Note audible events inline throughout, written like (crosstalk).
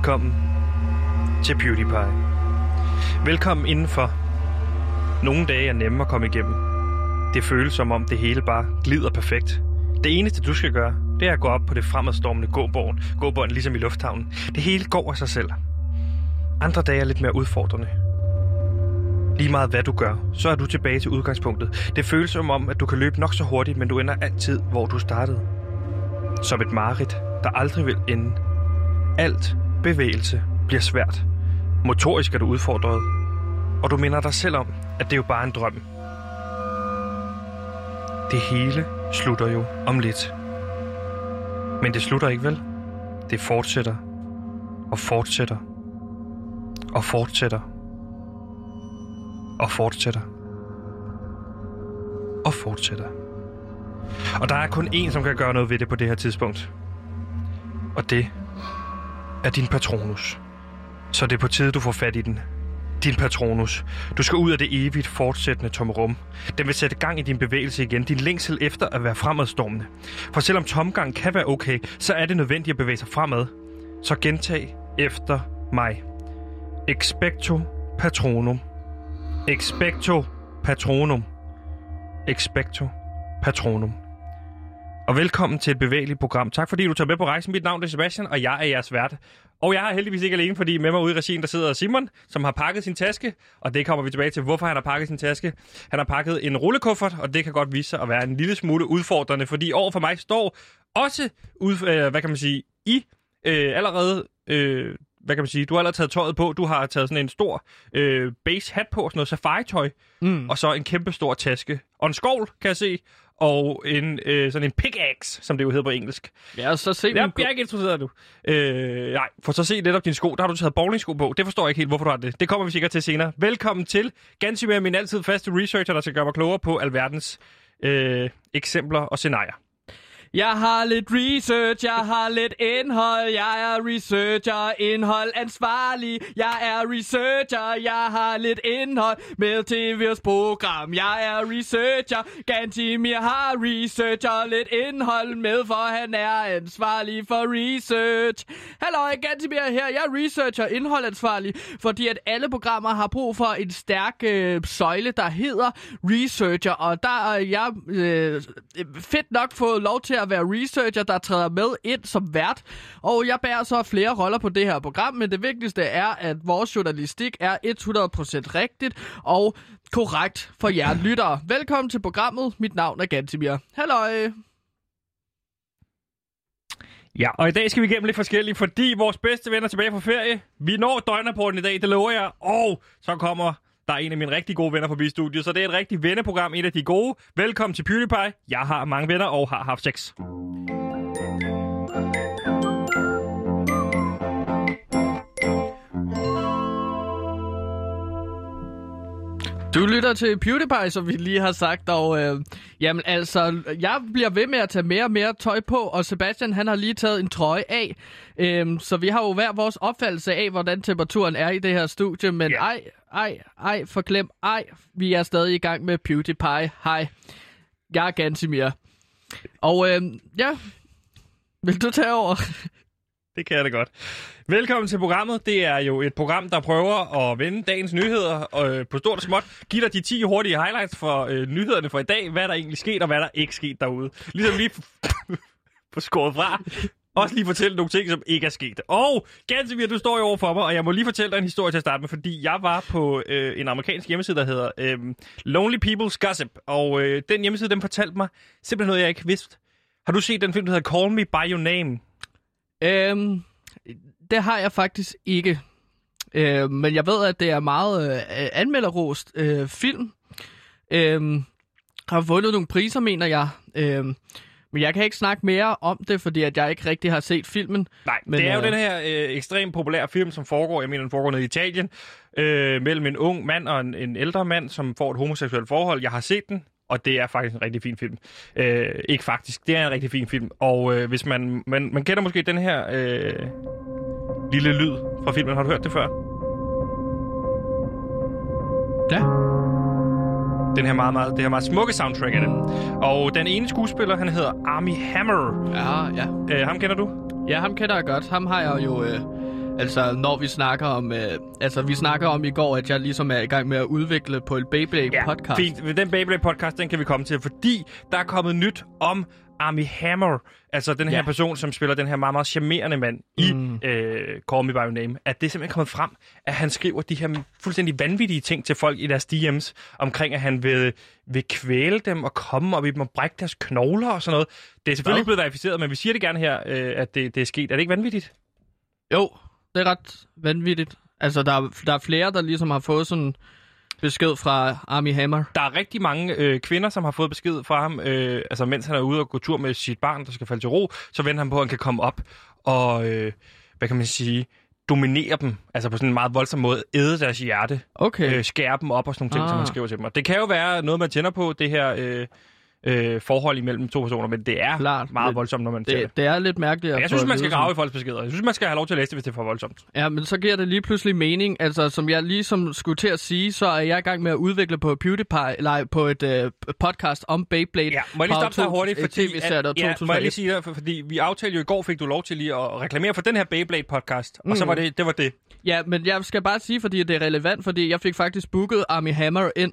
Velkommen til PewDiePie. Velkommen indenfor. Nogle dage er nemme at komme igennem. Det føles som om det hele bare glider perfekt. Det eneste du skal gøre, det er at gå op på det fremadstormende gåborgen, gåbånd ligesom i lufthavnen. Det hele går af sig selv. Andre dage er lidt mere udfordrende. Lige meget hvad du gør, så er du tilbage til udgangspunktet. Det føles som om, at du kan løbe nok så hurtigt, men du ender altid, hvor du startede. Som et mareridt, der aldrig vil ende. Alt bevægelse bliver svært. Motorisk er du udfordret, og du minder dig selv om, at det er jo bare en drøm. Det hele slutter jo om lidt. Men det slutter ikke vel? Det fortsætter og fortsætter og fortsætter og fortsætter og fortsætter. Og der er kun én, som kan gøre noget ved det på det her tidspunkt. Og det er din patronus. Så det er på tide, du får fat i den. Din patronus. Du skal ud af det evigt fortsættende tomrum. Den vil sætte gang i din bevægelse igen. Din længsel efter at være fremadstormende. For selvom tomgang kan være okay, så er det nødvendigt at bevæge sig fremad. Så gentag efter mig. Expecto patronum. Expecto patronum. Expecto patronum. Og velkommen til et bevægeligt program. Tak fordi du tager med på rejsen. Mit navn er Sebastian, og jeg er jeres vært. Og jeg er heldigvis ikke alene, fordi med mig ude i regien, der sidder Simon, som har pakket sin taske. Og det kommer vi tilbage til, hvorfor han har pakket sin taske. Han har pakket en rullekuffert, og det kan godt vise sig at være en lille smule udfordrende, fordi over for mig står også, ud, øh, hvad kan man sige, i øh, allerede... Øh, hvad kan man sige, du har allerede taget tøjet på, du har taget sådan en stor øh, base hat på, sådan noget safari-tøj, mm. og så en kæmpe stor taske. Og en skovl, kan jeg se, og en øh, sådan en pickaxe, som det jo hedder på engelsk. Ja, så se Jeg, jeg er ikke interesseret nu. Øh, nej, for så se netop dine sko. Der har du taget bowlingsko på. Det forstår jeg ikke helt, hvorfor du har det. Det kommer vi sikkert til senere. Velkommen til Gansimir, min altid faste researcher, der skal gøre mig klogere på alverdens øh, eksempler og scenarier. Jeg har lidt research, jeg har lidt indhold, jeg er researcher, indhold ansvarlig. Jeg er researcher, jeg har lidt indhold med til vores program. Jeg er researcher, Gantimir har researcher, lidt indhold med, for han er ansvarlig for research. Hallo, Gantimir her, jeg er researcher, indholdansvarlig, fordi at alle programmer har brug for en stærk øh, søjle, der hedder researcher, og der er jeg øh, øh fedt nok fået lov til at være researcher, der træder med ind som vært. Og jeg bærer så flere roller på det her program, men det vigtigste er, at vores journalistik er 100% rigtigt og korrekt for jer lyttere. Velkommen til programmet. Mit navn er Gantimir. Halløj! Ja, og i dag skal vi igennem lidt forskelligt, fordi vores bedste venner er tilbage fra ferie. Vi når døgnrapporten i dag, det lover jeg. Og så kommer der er en af mine rigtig gode venner forbi studiet, så det er et rigtig venneprogram, et af de gode. Velkommen til PewDiePie. Jeg har mange venner og har haft sex. Lytter til PewDiePie, som vi lige har sagt, og øh, jamen altså, jeg bliver ved med at tage mere og mere tøj på, og Sebastian han har lige taget en trøje af, øh, så vi har jo hver vores opfattelse af, hvordan temperaturen er i det her studie, men Ja. ej, ej, ej, forglem, ej, vi er stadig i gang med PewDiePie. Hej, jeg er Gansimir. Og øh, ja, vil du tage over? Det kan jeg da godt. Velkommen til programmet. Det er jo et program, der prøver at vende dagens nyheder øh, på stort og småt. Giv dig de 10 hurtige highlights for øh, nyhederne for i dag. Hvad der egentlig sket, og hvad der ikke sket derude. Ligesom lige (laughs) på skåret fra. Også lige fortælle nogle ting, som ikke er sket. Og Gansimir, du står jo over for mig, og jeg må lige fortælle dig en historie til at starte med, fordi jeg var på øh, en amerikansk hjemmeside, der hedder øh, Lonely People's Gossip. Og øh, den hjemmeside, den fortalte mig simpelthen noget, jeg ikke vidste. Har du set den film, der hedder Call Me By Your Name? Øhm, det har jeg faktisk ikke. Øh, men jeg ved, at det er meget øh, anmelderrost øh, film. Øh, har vundet nogle priser, mener jeg. Øh, men jeg kan ikke snakke mere om det, fordi at jeg ikke rigtig har set filmen. Nej, men, det er jo øh, den her øh, ekstremt populære film, som foregår, jeg mener, den foregår nede i Italien, øh, mellem en ung mand og en, en ældre mand, som får et homoseksuelt forhold. Jeg har set den, og det er faktisk en rigtig fin film. Øh, ikke faktisk, det er en rigtig fin film. Og øh, hvis man, man, man kender måske den her øh, lille lyd fra filmen, har du hørt det før? Ja. Den her meget, meget, det her meget smukke soundtrack af det. Og den ene skuespiller, han hedder Army Hammer. Ja, ja. Øh, ham kender du? Ja, ham kender jeg godt. Ham har jeg jo... Øh, Altså, når vi snakker om... Øh, altså, vi snakker om i går, at jeg ligesom er i gang med at udvikle på et Beyblade-podcast. fint. Den Beyblade-podcast, den kan vi komme til, fordi der er kommet nyt om Army Hammer, altså den her Ja. person, som spiller den her meget, meget charmerende mand i Mm. øh, Call Me By Your Name, at det er simpelthen kommet frem, at han skriver de her fuldstændig vanvittige ting til folk i deres DM's, omkring at han vil, vil kvæle dem og komme op i dem og brække deres knogler og sådan noget. Det er selvfølgelig Hvad? ikke blevet verificeret, men vi siger det gerne her, øh, at det, det er sket. Er det ikke vanvittigt? Jo, det er ret vanvittigt. Altså, der er, der er flere, der ligesom har fået sådan besked fra Army Hammer. Der er rigtig mange øh, kvinder, som har fået besked fra ham, øh, altså mens han er ude og gå tur med sit barn, der skal falde til ro, så venter han på, at han kan komme op og, øh, hvad kan man sige, dominere dem, altså på sådan en meget voldsom måde, æde deres hjerte, Okay. øh, skære dem op og sådan nogle ting, ah. som Ah. han skriver til dem. Og det kan jo være noget, man tænder på, det her øh, øh, forhold imellem to personer, men det er Klart. meget Det- voldsomt, når man ser det. det, det er lidt mærkeligt. at Jeg synes, at man skal grave i folks beskeder. Jeg synes, man skal have lov til at læse det, hvis det er for voldsomt. Ja, men så giver det lige pludselig mening. Altså, som jeg ligesom skulle til at sige, så er jeg i gang med at udvikle på PewDiePie, eller på et øh, podcast om Beyblade. Ja, må jeg lige stoppe dig hurtigt, fordi... der ja, må jeg 2001. lige sige det, for, fordi vi aftalte jo i går, fik du lov til lige at reklamere for den her Beyblade-podcast, mm. og så Mm. var det, det var det. Ja, men jeg skal bare sige, fordi det er relevant, fordi jeg fik faktisk booket Army Hammer ind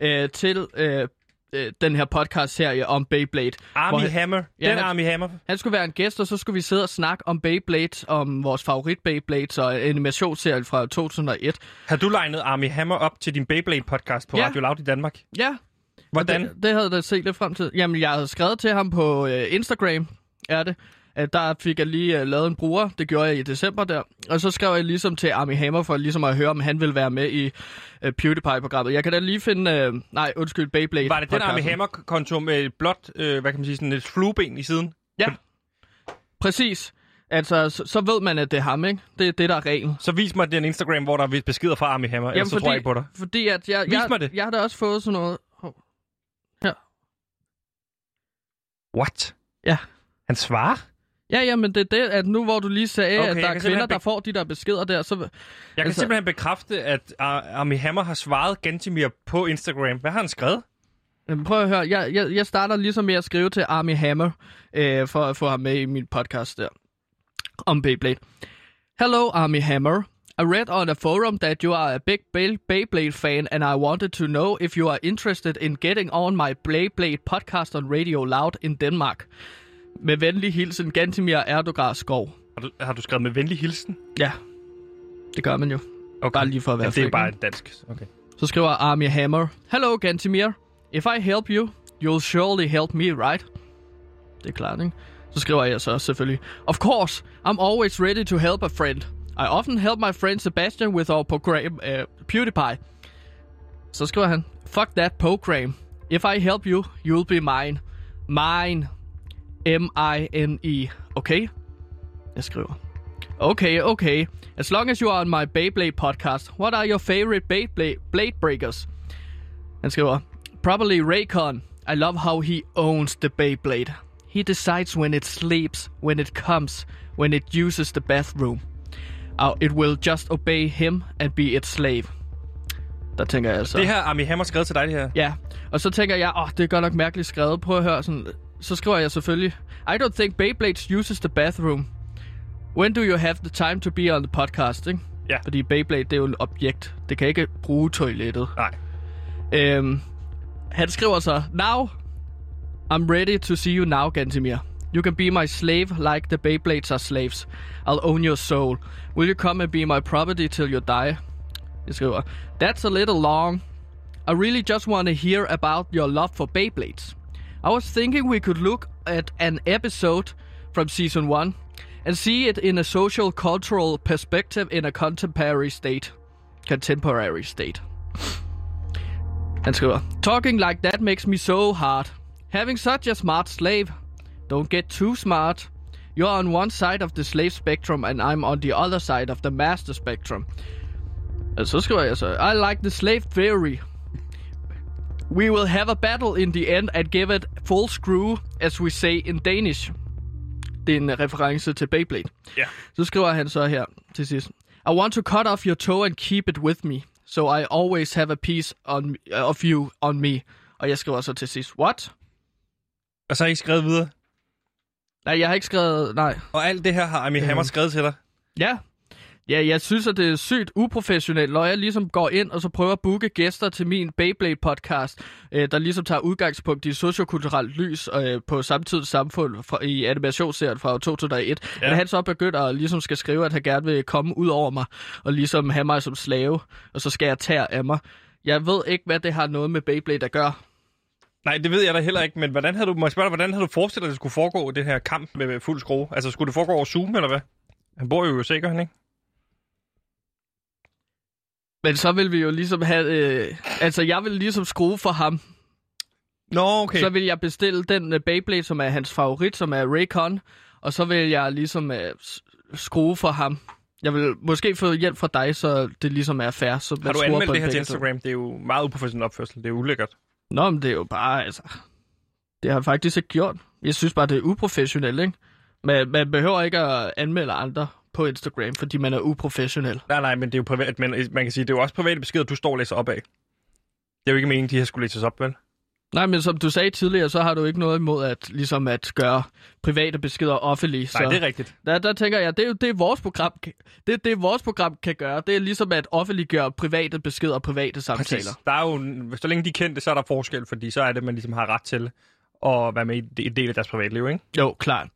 øh, til øh, øh, den her podcast-serie om Beyblade. Army Hvor Hammer. Ja, den han- Army Hammer. Han skulle være en gæst, og så skulle vi sidde og snakke om Beyblade, om vores favorit Beyblade og animationsserie fra 2001. Har du legnet Army Hammer op til din Beyblade-podcast på Ja. Radio Loud i Danmark? Ja, Hvordan? Det, det havde jeg da set lidt frem til. Jamen, jeg havde skrevet til ham på øh, Instagram, er det. At der fik jeg lige øh, lavet en bruger. Det gjorde jeg i december der. Og så skrev jeg ligesom til Army Hammer for ligesom at høre, om han ville være med i øh, PewDiePie-programmet. Jeg kan da lige finde... Øh, nej, undskyld, Beyblade. Var det den Army. Hammer-konto med et blåt, øh, hvad kan man sige, sådan et flueben i siden? Ja, præcis. Altså, så, så ved man, at det er ham, ikke? Det er det, der er reglen. Så vis mig den Instagram, hvor der er beskeder fra Army Hammer, ellers så fordi, tror jeg ikke på dig. Fordi at jeg, Vis jeg, mig det. jeg har da også fået sådan noget... Hov. What? Ja. Han svarer? Ja, ja, men det er det, at nu hvor du lige sagde, Okay, at der er kvinder, simpelthen der får de der beskeder der, så... Jeg kan Altså- simpelthen bekræfte, at Army Hammer har svaret Gentimir på Instagram. Hvad har han skrevet? Jamen, prøv at høre, jeg, jeg, jeg starter ligesom med at skrive til Army Hammer, øh, for at få ham med i min podcast der, om Beyblade. Hello, Army Hammer. I read on a forum that you are a big Bey- Beyblade fan, and I wanted to know if you are interested in getting on my Beyblade podcast on Radio Loud in Denmark. Med venlig hilsen, Gantimir Erdogar Skov. Har du, har du skrevet med venlig hilsen? Ja, det gør man jo. Okay. Bare lige for at være ja, det er bare dansk. Okay. Så skriver Army Hammer. Hello, Gantimir. If I help you, you'll surely help me, right? Det er klart, ikke? Så skriver jeg så selvfølgelig. Of course, I'm always ready to help a friend. I often help my friend Sebastian with our program, uh, PewDiePie. Så skriver han. Fuck that program. If I help you, you'll be mine. Mine. M-I-N-E. Okay? Jeg skriver. Okay, okay. As long as you are on my Beyblade podcast, what are your favorite Beyblade blade breakers? Han skriver, probably Raycon. I love how he owns the Beyblade. He decides when it sleeps, when it comes, when it uses the bathroom. Uh, it will just obey him and be its slave. Der tænker jeg altså... Det her Army Hammer skrevet til dig, det her. Ja, og så tænker jeg, åh, oh, det er godt nok mærkeligt skrevet. Prøv at høre sådan... Så skriver jeg selvfølgelig, I don't think Beyblades uses the bathroom. When do you have the time to be on the podcast, ikke? Ja. Fordi Beyblade, det er jo et objekt. Det kan ikke bruge toilettet. Nej. Øhm, han skriver så, Now, I'm ready to see you now, Gantimir. You can be my slave like the Beyblades are slaves. I'll own your soul. Will you come and be my property till you die? Jeg skriver, That's a little long. I really just want to hear about your love for Beyblades. I was thinking we could look at an episode from season 1 and see it in a social cultural perspective in a contemporary state. Contemporary state. Han skriver, uh, Talking like that makes me so hard. Having such a smart slave. Don't get too smart. You're on one side of the slave spectrum and I'm on the other side of the master spectrum. I like the slave theory. We will have a battle in the end and give it full screw, as we say in Danish. Det er en reference til Beyblade. Ja. Så skriver han så her til sidst. I want to cut off your toe and keep it with me, so I always have a piece on, of you on me. Og jeg skriver så til sidst, what? Og så har I skrevet videre. Nej, jeg har ikke skrevet, nej. Og alt det her har Army Hammer skrevet til dig. Ja, Ja, jeg synes, at det er sygt uprofessionelt, når jeg ligesom går ind og så prøver at booke gæster til min Beyblade-podcast, øh, der ligesom tager udgangspunkt i sociokulturelt lys øh, på samtidens samfund fra, i animationsserien fra 2001. Ja. At han så begynder at ligesom skal skrive, at han gerne vil komme ud over mig og ligesom have mig som slave, og så skal jeg tage af mig. Jeg ved ikke, hvad det har noget med Beyblade at gøre. Nej, det ved jeg da heller ikke, men hvordan havde du, må jeg spørge dig, hvordan havde du forestillet dig, at det skulle foregå, det her kamp med fuld skrue? Altså, skulle det foregå over Zoom, eller hvad? Han bor jo i USA, gør han ikke? Men så vil vi jo ligesom have... Øh, altså, jeg vil ligesom skrue for ham. Nå, okay. Så vil jeg bestille den uh, Beyblade, som er hans favorit, som er Raycon. Og så vil jeg ligesom uh, skrue for ham. Jeg vil måske få hjælp fra dig, så det ligesom er fair. Så har du anmeldt det her til Instagram? Det er jo meget uprofessionel opførsel. Det er ulækkert. Nå, men det er jo bare, altså... Det har jeg faktisk ikke gjort. Jeg synes bare, det er uprofessionelt, ikke? Men man behøver ikke at anmelde andre på Instagram, fordi man er uprofessionel. Nej, nej, men det er jo privat, men man kan sige, det er jo også private beskeder, du står og læser op af. Det er jo ikke meningen, de her skulle læses op, vel? Nej, men som du sagde tidligere, så har du ikke noget imod at, ligesom at gøre private beskeder offentlige. Nej, det er rigtigt. Der, der tænker jeg, det er jo det, vores program, det, det vores program kan gøre. Det er ligesom at offentliggøre private beskeder og private samtaler. Præcis. Der er jo, så længe de kendte, så er der forskel, fordi så er det, man ligesom har ret til at være med i en del af deres privatliv, ikke? Jo, klart.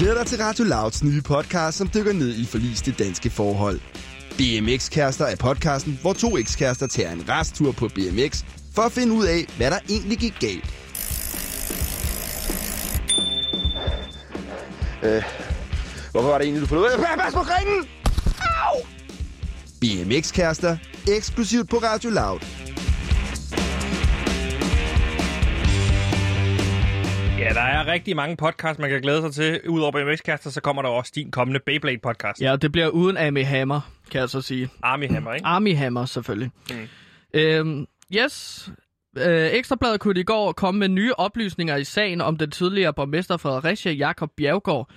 Glæder dig til Radio Louds nye podcast, som dykker ned i forliste danske forhold. BMX-kærester er podcasten, hvor to ekskærester tager en resttur på BMX for at finde ud af, hvad der egentlig gik galt. Øh, hvorfor var det egentlig, du forlod? Pas på grenen! Au! BMX-kærester, eksklusivt på Radio Loud. Der er rigtig mange podcasts, man kan glæde sig til. Udover BMX-kaster, så kommer der også din kommende Beyblade-podcast. Ja, det bliver uden Army Hammer, kan jeg så sige. Army Hammer, ikke? Army Hammer, selvfølgelig. Mm. Øhm, yes, øh, Ekstrabladet kunne i går komme med nye oplysninger i sagen om den tidligere borgmester Fredericia Jakob Bjergård,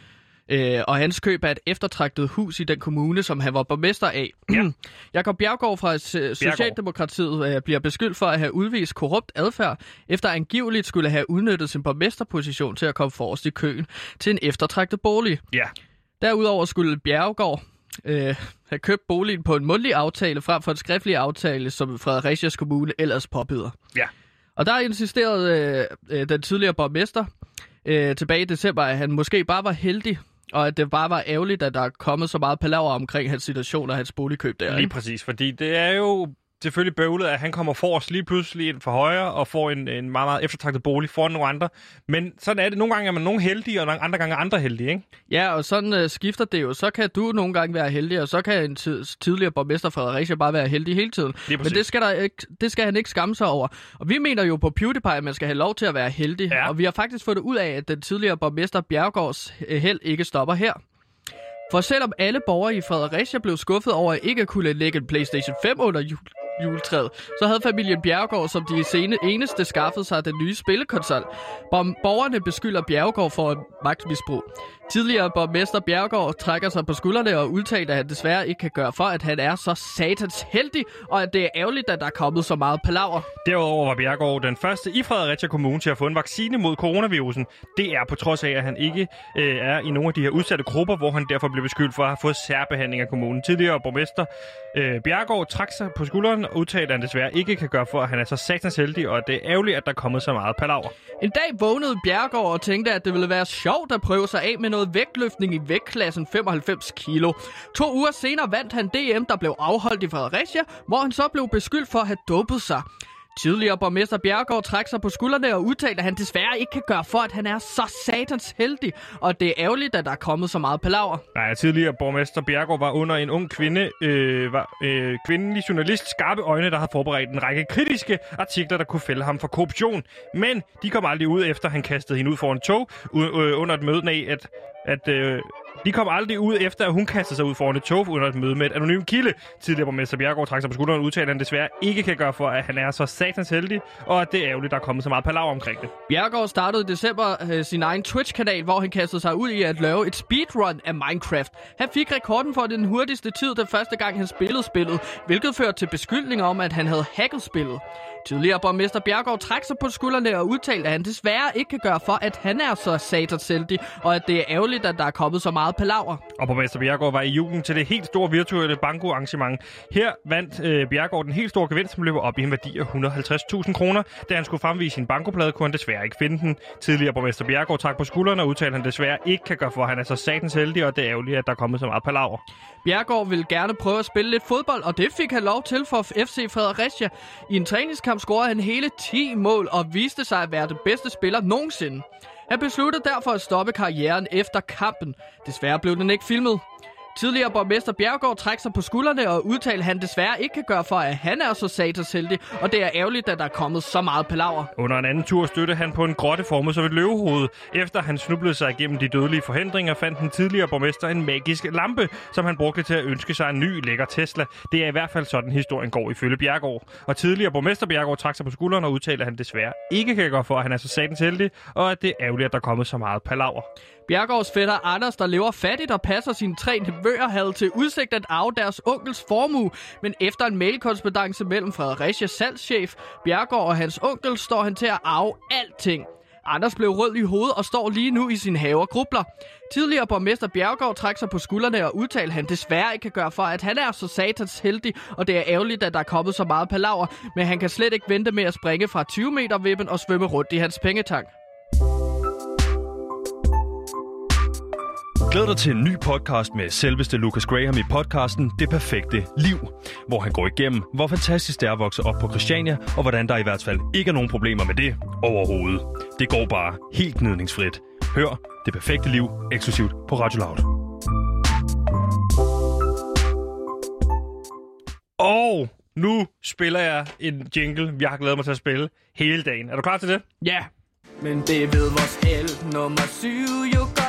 øh, og hans køb af et eftertragtet hus i den kommune, som han var borgmester af. Ja. (clears throat) Jakob Bjergård fra Socialdemokratiet øh, bliver beskyldt for at have udvist korrupt adfærd, efter angiveligt skulle have udnyttet sin borgmesterposition til at komme forrest i køen til en eftertragtet bolig. Ja. Derudover skulle Bjergård øh, have købt boligen på en mundtlig aftale frem for en skriftlig aftale, som Fredericias Kommune ellers påbyder. Ja. Og der insisterede øh, øh, den tidligere borgmester øh, tilbage i december, at han måske bare var heldig og at det bare var ærgerligt, at der er kommet så meget palaver omkring hans situation og hans boligkøb der. Lige ikke? præcis, fordi det er jo selvfølgelig bøvlet, at han kommer forrest lige pludselig ind for højre og får en, en meget, meget eftertragtet bolig foran nogle andre. Men sådan er det. Nogle gange er man nogen heldige, og andre gange er andre heldige, ikke? Ja, og sådan uh, skifter det jo. Så kan du nogle gange være heldig, og så kan en tidligere borgmester Fredericia bare være heldig hele tiden. Men det skal, der ikke, det skal han ikke skamme sig over. Og vi mener jo på PewDiePie, at man skal have lov til at være heldig. Ja. Og vi har faktisk fået det ud af, at den tidligere borgmester Bjergårds øh, held ikke stopper her. For selvom alle borgere i Fredericia blev skuffet over at ikke kunne lægge en PlayStation 5 under jul juletræet, så havde familien Bjergård som de sene eneste skaffet sig den nye spillekonsol. Borgerne beskylder Bjergård for en magtmisbrug. Tidligere borgmester Bjergård trækker sig på skuldrene og udtaler, at han desværre ikke kan gøre for, at han er så satans heldig, og at det er ærgerligt, at der er kommet så meget palaver. Derudover var Bjergård den første i Fredericia Kommune til at få en vaccine mod coronavirusen. Det er på trods af, at han ikke øh, er i nogle af de her udsatte grupper, hvor han derfor blev beskyldt for at have fået særbehandling af kommunen. Tidligere borgmester øh, Bjergård trak sig på skulderen og udtalte, at han desværre ikke kan gøre for, at han er så satans heldig, og at det er ærgerligt, at der er kommet så meget palaver. En dag vågnede Bjergård og tænkte, at det ville være sjovt at prøve sig af med noget vægtløftning i vægtklassen 95 kilo. To uger senere vandt han DM, der blev afholdt i Fredericia, hvor han så blev beskyldt for at have dopet sig. Tidligere borgmester Bjergård trækker sig på skuldrene og udtalte, at han desværre ikke kan gøre for, at han er så satans heldig, og det er ærgerligt, at der er kommet så meget palaver. Nej, tidligere borgmester Bjergård var under en ung kvinde, øh, var, øh, kvindelig journalist, skarpe øjne, der havde forberedt en række kritiske artikler, der kunne fælde ham for korruption. Men de kom aldrig ud, efter han kastede hende ud for en tog, øh, under et møde af, at at, øh, de kom aldrig ud efter, at hun kastede sig ud foran et tog under et møde med et anonym kilde. Tidligere borgmester Bjergård trak sig på skulderen og udtalte, at han desværre ikke kan gøre for, at han er så satans heldig, og at det er ærgerligt, der er kommet så meget palaver omkring det. Bjergård startede i december øh, sin egen Twitch-kanal, hvor han kastede sig ud i at lave et speedrun af Minecraft. Han fik rekorden for den hurtigste tid den første gang, han spillede spillet, hvilket førte til beskyldninger om, at han havde hacket spillet. Tidligere borgmester Bjergård trak sig på skuldrene og udtalte, at han desværre ikke kan gøre for, at han er så satansældig, og at det er ærgerligt, at der er kommet så meget palaver. Og borgmester Bjergård var i julen til det helt store virtuelle banko-arrangement. Her vandt øh, Bjergård den helt store gevinst, som løber op i en værdi af 150.000 kroner. Da han skulle fremvise sin bankoplade, kunne han desværre ikke finde den. Tidligere borgmester Bjergård trak på skuldrene og udtalte, at han desværre ikke kan gøre for, at han er så satans heldig, og det er ærgerligt, at der er kommet så meget palaver. Bjergård ville gerne prøve at spille lidt fodbold, og det fik han lov til for FC Fredericia. I en træningskamp scorede han hele 10 mål og viste sig at være den bedste spiller nogensinde. Han besluttede derfor at stoppe karrieren efter kampen. Desværre blev den ikke filmet. Tidligere borgmester Bjergård trak sig på skuldrene og udtalte, at han desværre ikke kan gøre for, at han er så satasheldig, og det er ærgerligt, at der er kommet så meget palaver. Under en anden tur støtte han på en grotte formet som et løvehoved. Efter han snublede sig igennem de dødelige forhindringer, fandt den tidligere borgmester en magisk lampe, som han brugte til at ønske sig en ny lækker Tesla. Det er i hvert fald sådan, historien går ifølge Bjergård. Og tidligere borgmester Bjergård trak sig på skuldrene og udtalte, at han desværre ikke kan gøre for, at han er så satans heldig, og at det er ærgerligt, at der er kommet så meget palaver. Bjergårds fætter Anders, der lever fattigt og passer sine tre nevøer, havde til udsigt at arve deres onkels formue. Men efter en mailkorrespondance mellem Fredericia salgschef Bjergård og hans onkel, står han til at arve alting. Anders blev rød i hovedet og står lige nu i sin have og grubler. Tidligere borgmester Bjergård trak sig på skuldrene og udtalte, at han desværre ikke kan gøre for, at han er så satans heldig, og det er ærgerligt, at der er kommet så meget palaver, men han kan slet ikke vente med at springe fra 20 meter vippen og svømme rundt i hans pengetank. Glæd dig til en ny podcast med selveste Lucas Graham i podcasten Det Perfekte Liv, hvor han går igennem, hvor fantastisk det er at vokse op på Christiania, og hvordan der i hvert fald ikke er nogen problemer med det overhovedet. Det går bare helt gnidningsfrit. Hør Det Perfekte Liv eksklusivt på Radio Loud. Og nu spiller jeg en jingle, jeg har glædet mig til at spille hele dagen. Er du klar til det? Ja, men det ved vores el nummer 7 jo godt.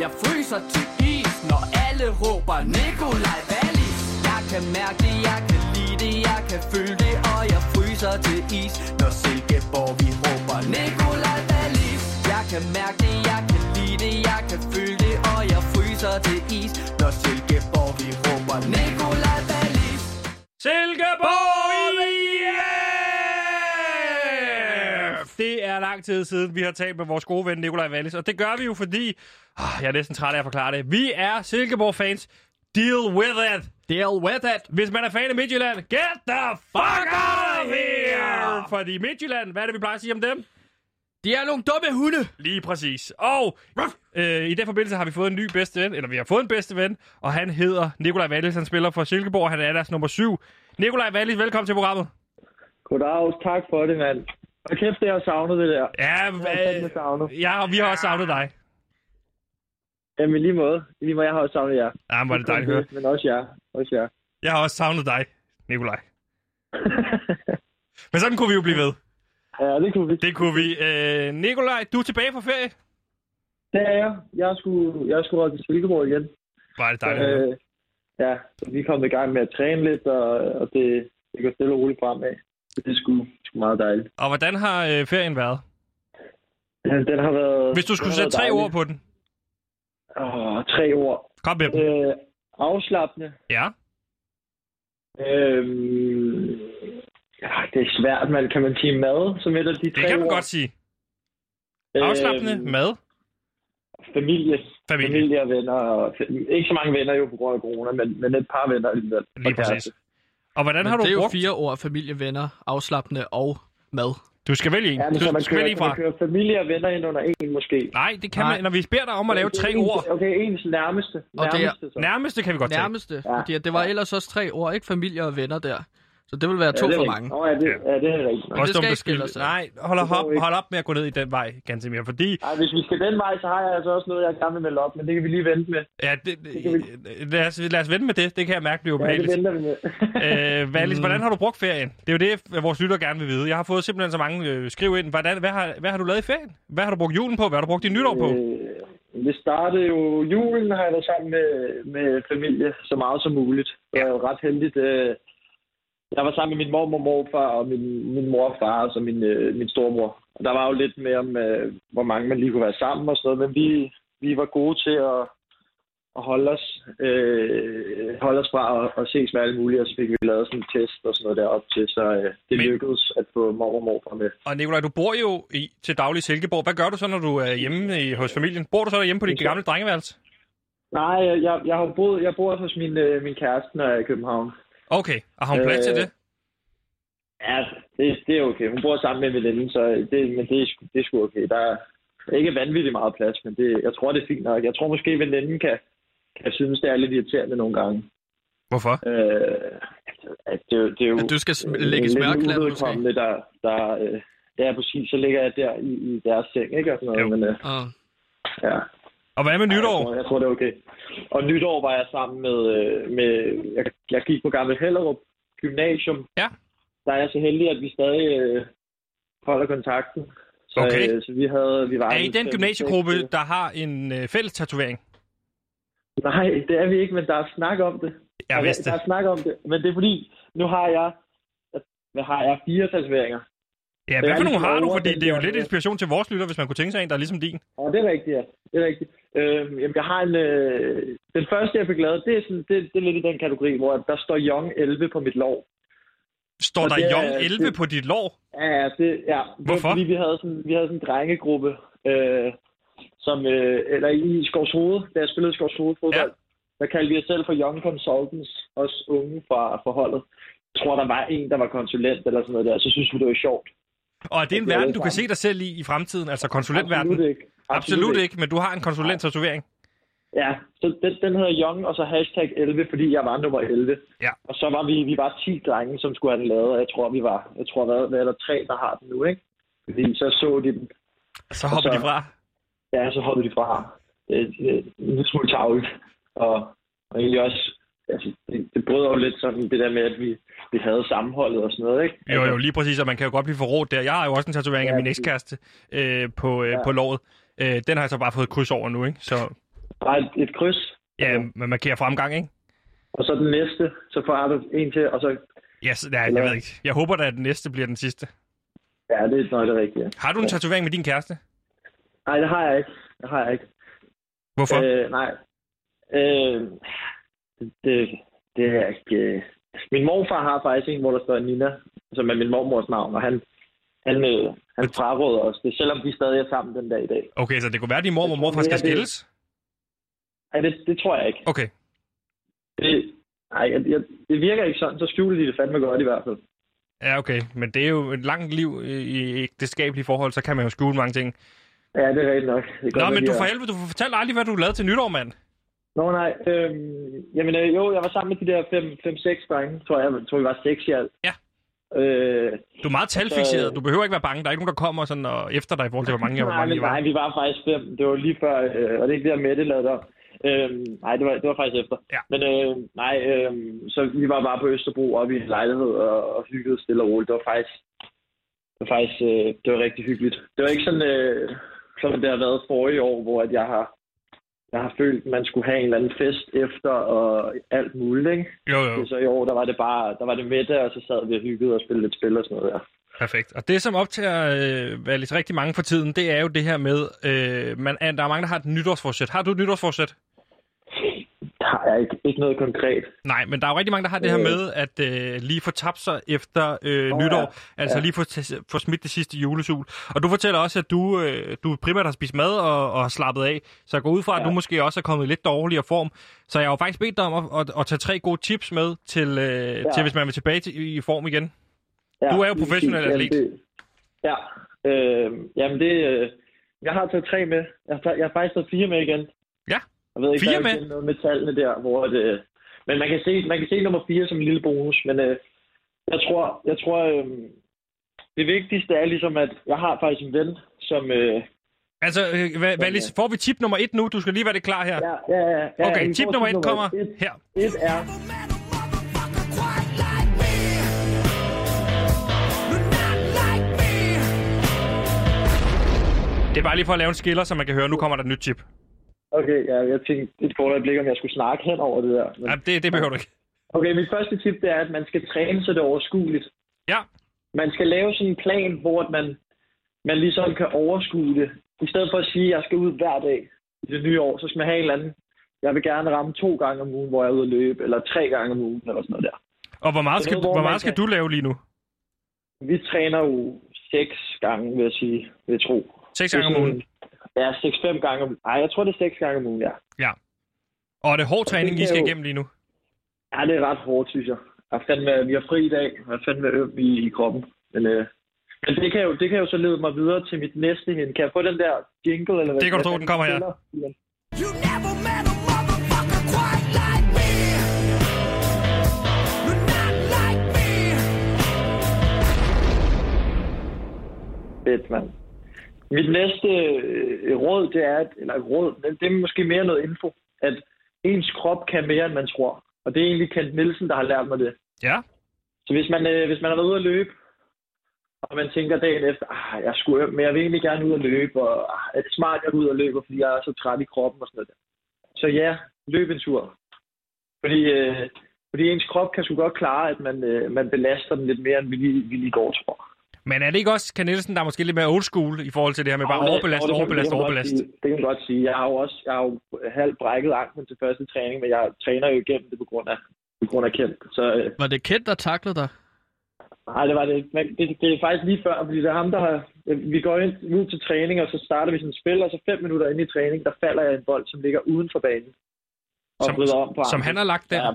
Jeg fryser til is, når alle råber Nikolaj Wallis. Jeg kan mærke det, jeg kan lide det, jeg kan føle det, og jeg fryser til is, når Silkeborg vi råber Nikolaj Wallis. Jeg kan mærke det, jeg kan lide det, jeg kan føle det, og jeg fryser til is, når Silkeborg vi råber Nikolaj Wallis. Silkeborg! Det er lang tid siden, vi har talt med vores gode ven Nikolaj Wallis, og det gør vi jo, fordi... Oh, jeg er næsten træt af at forklare det. Vi er Silkeborg-fans. Deal with it! Deal with it. Hvis man er fan af Midtjylland, get the fuck out of here! Fordi Midtjylland, hvad er det, vi plejer at sige om dem? De er nogle dumme hunde. Lige præcis. Og øh, i den forbindelse har vi fået en ny bedste ven, eller vi har fået en bedste ven, og han hedder Nikolaj Wallis. Han spiller for Silkeborg, han er deres nummer syv. Nikolaj Wallis, velkommen til programmet. Goddag, tak for det, mand. Og kæft, det har savnet det der. Ja, Jeg fandme savnet. ja, og vi har også savnet dig. Jamen, lige måde. Lige måde, jeg har også savnet jer. Ja, er det dejligt at høre. Men også jer. Også jer. Jeg har også savnet dig, Nikolaj. (laughs) Men sådan kunne vi jo blive ved. ja, det kunne vi. Det kunne vi. Øh, Nikolaj, du er tilbage fra ferie. Det er jeg. Jeg skulle, jeg skulle til Silkeborg igen. Er det dejligt. Øh, ja, så vi kom i gang med at træne lidt, og, og det, det går stille og roligt fremad. Det er sgu, meget dejligt. Og hvordan har øh, ferien været? Den, den har været... Hvis du skulle sætte tre været ord på den. Åh, tre ord. Kom med dem. Øh, afslappende. Ja. Øhm, ja, det er svært, man kan man sige mad som et af de tre Det kan man ord. godt sige. Afslappende, Øhm, mad, Familie. familie. Familie og venner. Og, ikke så mange venner jo på grund af corona, men, men et par venner alligevel. Lige Og kæreste. Og hvordan Men har du det er jo brugt... fire ord. Familie, venner, afslappende og mad. Du skal vælge en. Ja, men så Du man skal kører, vælge man fra. køre familie og venner ind under en måske. Nej, det kan Nej. man, når vi beder dig om at lave tre ens, ord. Okay, ens nærmeste. Og det er- nærmeste så. Nærmeste kan vi godt tage. Nærmeste. Ja. Fordi det var ellers også tre ord, ikke familie og venner der. Så det vil være to det er for mange. Nå, ja, det, ja, det er rigtigt. Også det skal ikke skille. ad. Nej, hold Det op, hold op med at gå ned i den vej, Gansimir, fordi... Ej, hvis vi skal den vej, så har jeg altså også noget, jeg gerne vil melde op, men det kan vi lige vente med. Ja, det, kan vi- lad, os, lad os vente med det. Det kan jeg mærke bliver Ja, det ubehageligt. venter vi med. (laughs) øh, Valis, Mm. hvordan har du brugt ferien? Det er jo det, vores lytter gerne vil vide. Jeg har fået simpelthen så mange øh, skriv ind. Hvordan, hvad, har, hvad har du lavet i ferien? Hvad har du brugt julen på? Hvad har du brugt din nytår på? Øh, det startede jo... Julen har jeg været sammen med, med familie så meget som muligt. Jeg er jo ret heldigt. Øh, jeg var sammen med min mormor, morfar og min, min mor og far og så min, øh, min stormor. Og der var jo lidt mere om, øh, hvor mange man lige kunne være sammen og sådan noget. Men vi, vi var gode til at, at holde os, øh, holde os fra at, at ses med alle mulige, og så fik vi lavet sådan en test og sådan noget derop til, så øh, det Men- lykkedes at få mor og morfar med. Og Nikolaj, du bor jo i, til daglig i Silkeborg. Hvad gør du så, når du er hjemme i, hos familien? Bor du så derhjemme på dit gamle drengeværelse? Nej, jeg, jeg, har boet, jeg bor hos min, øh, min kæreste, når jeg er i København. Okay, og har hun plads til Øh, det? Ja, det, det er okay. Hun bor sammen med en veninde, så det, men det er, sgu- det er sgu okay. Der er ikke vanvittigt meget plads, men det, jeg tror, det er fint nok. Jeg tror måske, veninden kan, kan synes, det er lidt irriterende nogle gange. Hvorfor? Øh, at det, det er jo At du skal sm- lægge smørklat, måske? uvedkommende, der, der øh, ja, præcis, så ligger jeg der i, i deres seng, ikke? Og sådan noget, Jo. men øh, Og ja. Og hvad med Jeg nytår? tror, jeg tror, det er okay. Og nytår var jeg sammen med... øh, med jeg, jeg gik på Gamle Hellerup Gymnasium. Ja. Der er jeg så heldig, at vi stadig øh, holder kontakten. Så, Okay. øh, så vi havde... Vi var Er I en den gymnasiegruppe, øh, der har en øh, fælles tatovering? Nej, det er vi ikke, men der er snak om det. Jeg vidste Der er snak om det. Men det er fordi, nu har jeg... Hvad har jeg? Fire tatoveringer. Ja, hvad for nogle har du? Fordi det er jo lidt inspiration til vores lytter, hvis man kunne tænke sig en, der er ligesom din. Og det er rigtigt, ja. Det er rigtigt. Øhm, jamen, jeg har en... Øh, den første, jeg fik lavet, det er, sådan, det, det er lidt i den kategori, hvor der står Young 11 på mit lov. Står Og der det er- Young 11 det- på dit lår? Ja, ja, det, ja. Hvorfor? Fordi vi havde sådan, vi havde sådan en drengegruppe, øh, som, øh, eller i Skovs Hoved, da jeg spillede i Skovs Hoved fodbold, ja. der kaldte vi os selv for Young Consultants, os unge fra, fra holdet. Jeg tror, der var en, der var konsulent eller sådan noget der, så synes vi, det var sjovt. Og er det en verden, du kan se dig selv i i fremtiden, altså konsulentverden? Absolut ikke. Absolut ikke, men du har en konsulent-tatovering. Ja, så den, den hedder Young, og så hashtag 11, fordi jeg var nummer 11. Ja. Og så var vi, vi var 10 drenge, som skulle have den lavet, og jeg tror, vi var, jeg tror, hvad, hvad er der tre, der har den nu, ikke? Fordi så så de den, Så hopper så- de fra. Ja, så hoppede de fra. Det, det, det en lille smule tavligt. Og, og egentlig også, altså, det, det bryder jo lidt sådan det der med, at vi, vi havde sammenholdet og sådan noget, ikke? Jo, jo, lige præcis, og man kan jo godt blive forrådt der. Jeg har jo også en tatovering af Ja, min præcis. ekskæreste øh, på, øh, Ja. på låret. Øh, den har jeg så bare fået et kryds over nu, ikke? Så Bare et, et kryds, ja, man markerer fremgang, ikke? og så den næste, så får du en til, og så... Ja, så, ja, jeg ved ikke. Jeg håber da, at den næste bliver den sidste. Ja, det er nok det rigtige. Har du en tatovering med din kæreste? Nej, det har jeg ikke. Det har jeg ikke. Hvorfor? Øh, nej. Øh, det, det er ikke... Øh. Min morfar har faktisk en, hvor der står Nina, som er min mormors navn, og han, han, øh, han fraråder os det, selvom de stadig er sammen den dag i dag. Okay, så det kunne være, at din mor og morfar skal skilles? Nej, det, det tror jeg ikke. Okay. Det, nej, jeg, jeg, det virker ikke sådan. Så skjuler de det fandme godt i hvert fald. Ja, okay. Men det er jo et langt liv i ægteskabelige forhold, så kan man jo skjule mange ting. Ja, det er rigtigt nok. Det Nå, men du for helvede, du fortalte aldrig, hvad du lavede til nytår, mand. Nå, nej. Øhm, jamen, øh, jo, jeg var sammen med de der 5-6 drenge. Tror jeg, jeg tror, vi var 6 i alt. Ja. Øh, Du er meget talfixeret. Du behøver ikke være bange. Der er ikke nogen, der kommer sådan og efter dig i forhold til, hvor mange, hvor nej, mange men, I var. nej, vi var faktisk 5. Det var lige før, øh, og det er ikke det, der Mette lavede om. Øhm, nej, det var, det var faktisk efter. Ja. Men øh, nej, øh, så vi var bare på Østerbro oppe i en lejlighed og, og hyggede stille og roligt. Det var faktisk, det var faktisk øh, det var rigtig hyggeligt. Det var ikke sådan, øh, som det har været forrige år, hvor at jeg har jeg har følt, man skulle have en eller anden fest efter og alt muligt, ikke? Jo, jo. Så i år, der var det bare, der var det middag, og så sad vi og hyggede og spillede lidt spil og sådan noget der. Perfekt. Og det, som optager øh, lidt rigtig mange for tiden, det er jo det her med, øh, man, er- der er mange, der har et nytårsforsæt. Har du et nytårsforsæt? Har jeg ikke, ikke noget konkret. Nej, men der er jo rigtig mange, der har det her Øh. med at øh, lige få tabt sig efter øh, Nå, nytår. ja. Altså Ja. lige få, få smidt det sidste julesul. Og du fortæller også, at du, øh, du primært har spist mad og, og har slappet af. Så jeg går ud fra, at Ja. du måske også er kommet i lidt dårligere form. Så jeg har jo faktisk bedt dig om at, at, at tage tre gode tips med til, øh, ja. til hvis man vil tilbage til, i form igen. Ja, Du er jo professionel præcis. atlet. Det- Ja, øh, jamen det... Øh, jeg har taget tre med. Jeg har, jeg har faktisk taget fire med igen. Ja, Jeg ved ikke, fire der er med? noget med tallene der, hvor det... Men man kan se, man kan se nummer fire som en lille bonus, men øh, jeg tror, jeg tror øh, det vigtigste er ligesom, at jeg har faktisk en ven, som... Øh, Altså, øh, hvad, hvad, lige- får vi tip nummer et nu? Du skal lige være det klar her. ja, ja, ja, ja, Okay, I tip nummer et kommer Et, her. et er, Det er bare lige for at lave en skiller, så man kan høre, nu kommer der et nyt tip. Okay, ja, jeg tænkte et kort øjeblik, om jeg skulle snakke hen over det der. Men... Ja, det, det behøver du ikke. Okay, mit første tip det er, at man skal træne, så det er overskueligt. Ja. Man skal lave sådan en plan, hvor at man, man ligesom kan overskue det. I stedet for at sige, at jeg skal ud hver dag i det nye år, så skal man have en eller anden, jeg vil gerne ramme to gange om ugen, hvor jeg er ude at løbe, eller tre gange om ugen, eller sådan noget der. Og hvor meget skal, noget, hvor hvor meget skal kan- du lave lige nu? Vi træner jo seks gange, vil jeg sige, jeg tro. Seks gange om ugen. Ja, seks-fem gange om Nej, jeg tror, det er seks gange om ugen, ja. Ja. Og er det hård træning, I skal jo- igennem lige nu? Ja, det er ret hårdt, synes jeg. jeg fandme, vi har fri i dag, og jeg fandme øm i, i kroppen. Men, øh, men det, kan jo, det kan jo så lede mig videre til mit næste hen. Kan jeg få den der jingle? Eller hvad, Det kan du tro, den kommer her. spiller? You never met a motherfucker quite like me. No, not like me. Fedt, mand. Mit næste øh, råd, det er, at, eller råd, det er måske mere noget info, at ens krop kan mere, end man tror. Og det er egentlig Kent Nielsen, der har lært mig det. Ja. Så hvis man, øh, hvis man har været ude at løbe, og man tænker dagen efter, ah, jeg skulle men jeg vil egentlig gerne ud og løbe, og ah, er det smart, at jeg går ud og løber, fordi jeg er så træt i kroppen og sådan noget. Så ja, løb en tur. Fordi, øh, fordi ens krop kan sgu godt klare, at man, øh, man belaster den lidt mere, end vi lige, vi lige går, tror Men er det ikke også Ken Nielsen, der er måske lidt mere old school i forhold til det her med bare det- overbelast, det kan- overbelast, det kan overbelast? sige. Det kan man godt sige. Jeg har jo også jeg har jo halvt brækket anklen til første træning, men jeg træner jo igennem det på grund af, på grund af Kent. Så øh, Var det Kent, der taklede dig? nej, det var det. ikke. Men det, det, er faktisk lige før, fordi det er ham, der har... Vi går ind ud til træning, og så starter vi sådan et spil, og så fem minutter inde i træning, der falder jeg en bold, som ligger uden for banen. Og Som- bryder om på Som anklen. han har lagt der. Ja,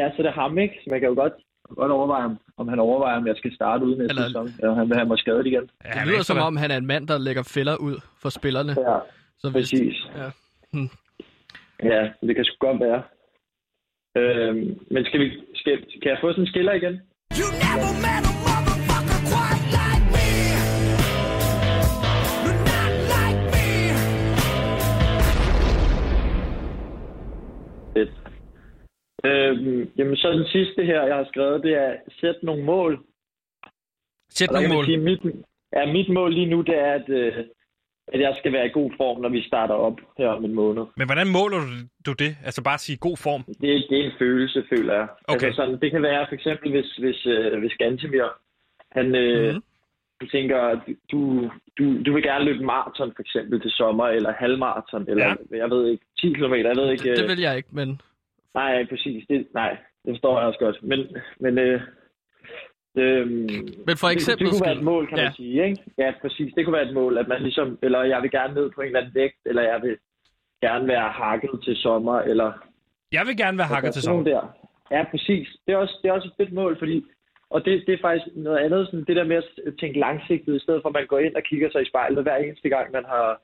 ja, så det er ham, ikke? Så man kan jo godt, godt overveje, om, om han overvejer, om jeg skal starte uden næste Eller- sæson. Ja, han vil have mig skadet igen. Ja, Det lyder er som om, han er en mand, der lægger fælder ud for spillerne. Ja, Så hvis, præcis. Ja. Hmm. (laughs) Ja, det kan sgu godt være. Øhm, men skal vi, skal, kan jeg få sådan en skiller igen? You never Øhm, jamen, så den sidste her, jeg har skrevet, det er sæt nogle mål. Sæt nogle mål. Sige, mit, ja, mit mål lige nu, det er, at, øh, at jeg skal være i god form, når vi starter op her om en måned. Men hvordan måler du, det? Altså bare at sige god form. Det, det er en følelse, føler jeg. Okay. Altså, sådan, det kan være for eksempel, hvis, hvis, øh, hvis Gantemir, han øh, Mhm. tænker, du, du, du vil gerne løbe maraton for eksempel til sommer, eller halvmaraton, eller Ja. jeg ved ikke, 10 km, jeg ved ikke. det, det øh, vil jeg ikke, men Nej, præcis. Det, nej, det forstår jeg også godt. Men, men øh, øh, Men for det, eksempel det kunne være et mål, kan Ja. man sige. Ikke? Ja, præcis. Det kunne være et mål, at man ligesom, eller jeg vil gerne ned på en eller anden vægt, eller jeg vil gerne være hakket til sommer, eller Jeg vil gerne være hakket til sommer. Der. Ja, præcis. Det er, også, det er også et fedt mål, fordi og det, det er faktisk noget andet, sådan det der med at tænke langsigtet, i stedet for at man går ind og kigger sig i spejlet hver eneste gang, man har,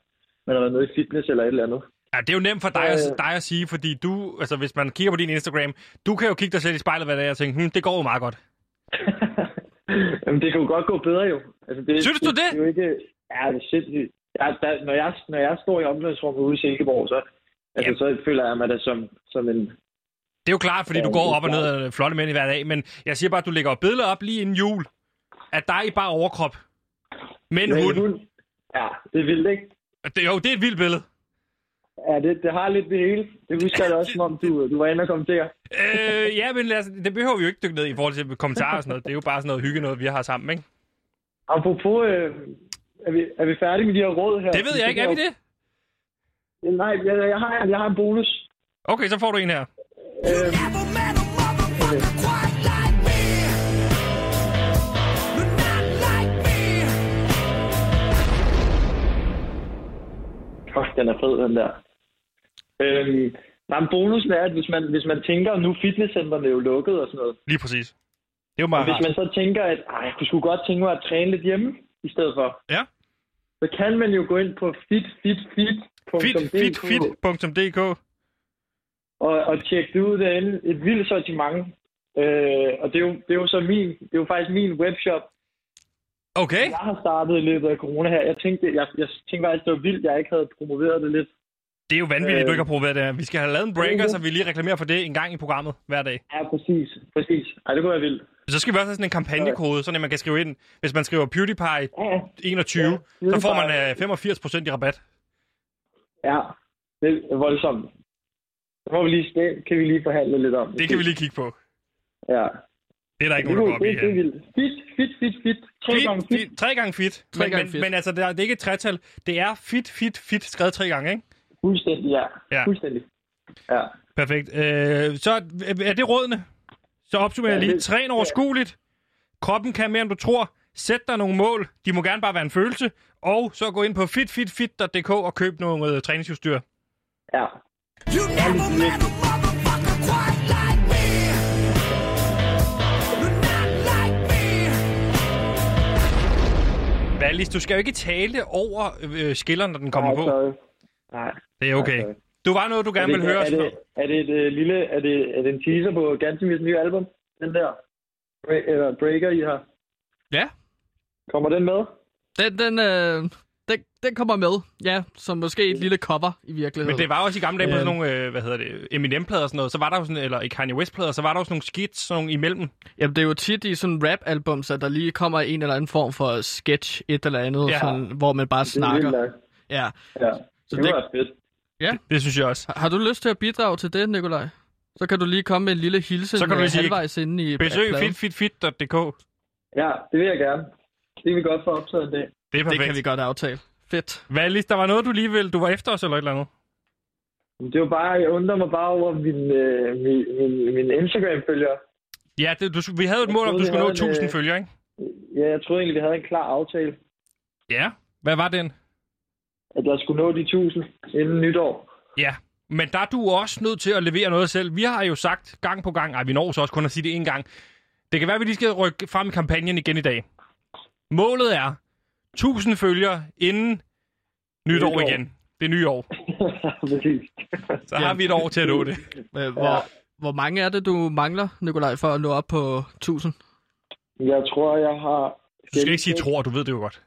man har været nede i fitness eller et eller andet. Ja, det er jo nemt for dig, at, Øh. dig at sige, fordi du, altså hvis man kigger på din Instagram, du kan jo kigge dig selv i spejlet hver dag og tænke, hm, det går jo meget godt. (laughs) Jamen, det kan jo godt gå bedre jo. Altså, det, Synes du det? Det er jo ikke... Ja, det er sindssygt. Ja, der, når, jeg, når jeg står i omklædningsrummet ude i Silkeborg, så, altså, så føler jeg mig da som, som en... Det er jo klart, fordi Ja, du det går op og ned af flotte mænd i hver dag, men jeg siger bare, at du lægger et billede op lige inden jul af dig i bare overkrop. Med en med en hund. hund. Ja, det er vildt, ikke? Det, jo, det er et vildt billede. Ja, det, det har lidt det hele. Det husker jeg også, som om du, du var inde og kommentere. Øh, ja, men lad os, det behøver vi jo ikke dykke ned i forhold til kommentarer og sådan noget. Det er jo bare sådan noget hygge noget, vi har sammen, ikke? Apropos, øh, er, vi, er vi færdige med de her råd her? Det ved jeg ikke, er vi det? Nej, jeg, jeg, har, jeg har en bonus. Okay, så får du en her. Øh. Fuck, den er fed, den der. Øhm, nej, men bonusen er, at hvis man, hvis man tænker, nu er fitnesscentrene er jo lukket og sådan noget, Lige præcis. Det er jo og meget hvis man så tænker, at Ej, jeg sgu godt tænke mig at træne lidt hjemme i stedet for, Ja. så kan man jo gå ind på fitfitfit.dk Fit, fit, fit.dk. og, og tjekke det ud derinde. Et vildt sortiment. Øh, og det er, jo, det er jo så min, det er jo faktisk min webshop, Okay. jeg har startet i løbet af corona her. Jeg tænkte, jeg, jeg tænkte faktisk, det var vildt, jeg ikke havde promoveret det lidt. Det er jo vanvittigt, Øh. du ikke har prøvet det her. Vi skal have lavet en breaker, Mhm. så vi lige reklamerer for det en gang i programmet hver dag. Ja, præcis. Præcis. Ej, det kunne være vildt. Så skal vi også have sådan en kampagnekode, så man kan skrive ind. Hvis man skriver PewDiePie Ja, 21, Ja, så får man PewDiePie. øh, 85% i rabat. ja. Det er voldsomt. Det, må vi lige, det kan vi lige forhandle lidt om. Det kan vi lige kigge på. Ja. Det er der ikke nogen, der går op i det, det er her. vildt. Fit, fit, fit, fit. Tre gange Fit, fit. fit, tre gange fit. Tre men, gange men, fit. men altså, det er, det er ikke et tretal. Det er fit, fit, fit, skrevet tre gange, ikke? Fuldstændig, ja. Ja. Fuldstændig. Ja. Perfekt. Øh, så er det rådene. Så opsummerer jeg Ja, lige. Træn overskueligt. Kroppen kan mere, end du tror. Sæt dig nogle mål. De må gerne bare være en følelse. Og så gå ind på fitfitfit.dk og køb noget øh, træningsudstyr. Ja. You never met a motherfucker quite like me. Not like me. Valis, du skal jo ikke tale over øh, skilleren, når den kommer Nej, på. sorry. Nej. Det er okay. sorry. Du var noget, du gerne er vil det, høre. Er det, er det et uh, lille... Er det, er det en teaser på Gansomils nye album? Den der? Bre- eller Breaker, I har? Ja, Kommer den med? den, den, øh, den, den kommer med. Ja, som måske et lille cover i virkeligheden. Men det var også i gamle dage på sådan nogle, øh, hvad hedder det, Eminem-plader og sådan noget. Så var der jo sådan, eller i Kanye West-plader, så var der jo sådan nogle skits sådan nogle imellem. Jamen, det er jo tit i sådan rap-albums, at der lige kommer en eller anden form for sketch, et eller andet, Ja. sådan, hvor man bare Det er snakker. Ja. Ja. Så det det- var fedt. Det synes jeg også. Har- Har du lyst til at bidrage til det, Nikolaj? Så kan du lige komme med en lille hilsen Så kan du lige øh, sige, halvvejs inde i Besøg fitfitfit.dk. Ja, det vil jeg gerne. Det kan vi godt få optaget en dag. Det er Det perfekt. kan vi godt aftale. Fedt. Valis, der var noget, du lige ville. Du var efter os eller et eller andet. Det var bare, jeg undrer mig bare over min, øh, min, min, min Instagram-følger. Ja, det, du, vi havde et mål om, du skulle nå havde en, 1000 øh, følgere, ikke? Ja, jeg troede egentlig, vi havde en klar aftale, Ja. Hvad var den? At jeg skulle nå de 1000 inden nytår. Ja. Men der er du også nødt til at levere noget selv. Vi har jo sagt gang på gang, ej, vi når så også kun at sige det en gang. Det kan være, at vi lige skal rykke frem i kampagnen igen i dag. Målet er 1000 følgere inden nytår Nytår. igen. Det nye år. (laughs) Præcis. Så har vi et år til at nå det. Hvor, hvor mange er det, du mangler, Nikolaj, for at nå op på 1000? Jeg tror, jeg har... Du skal ikke sige tror, du ved det jo godt.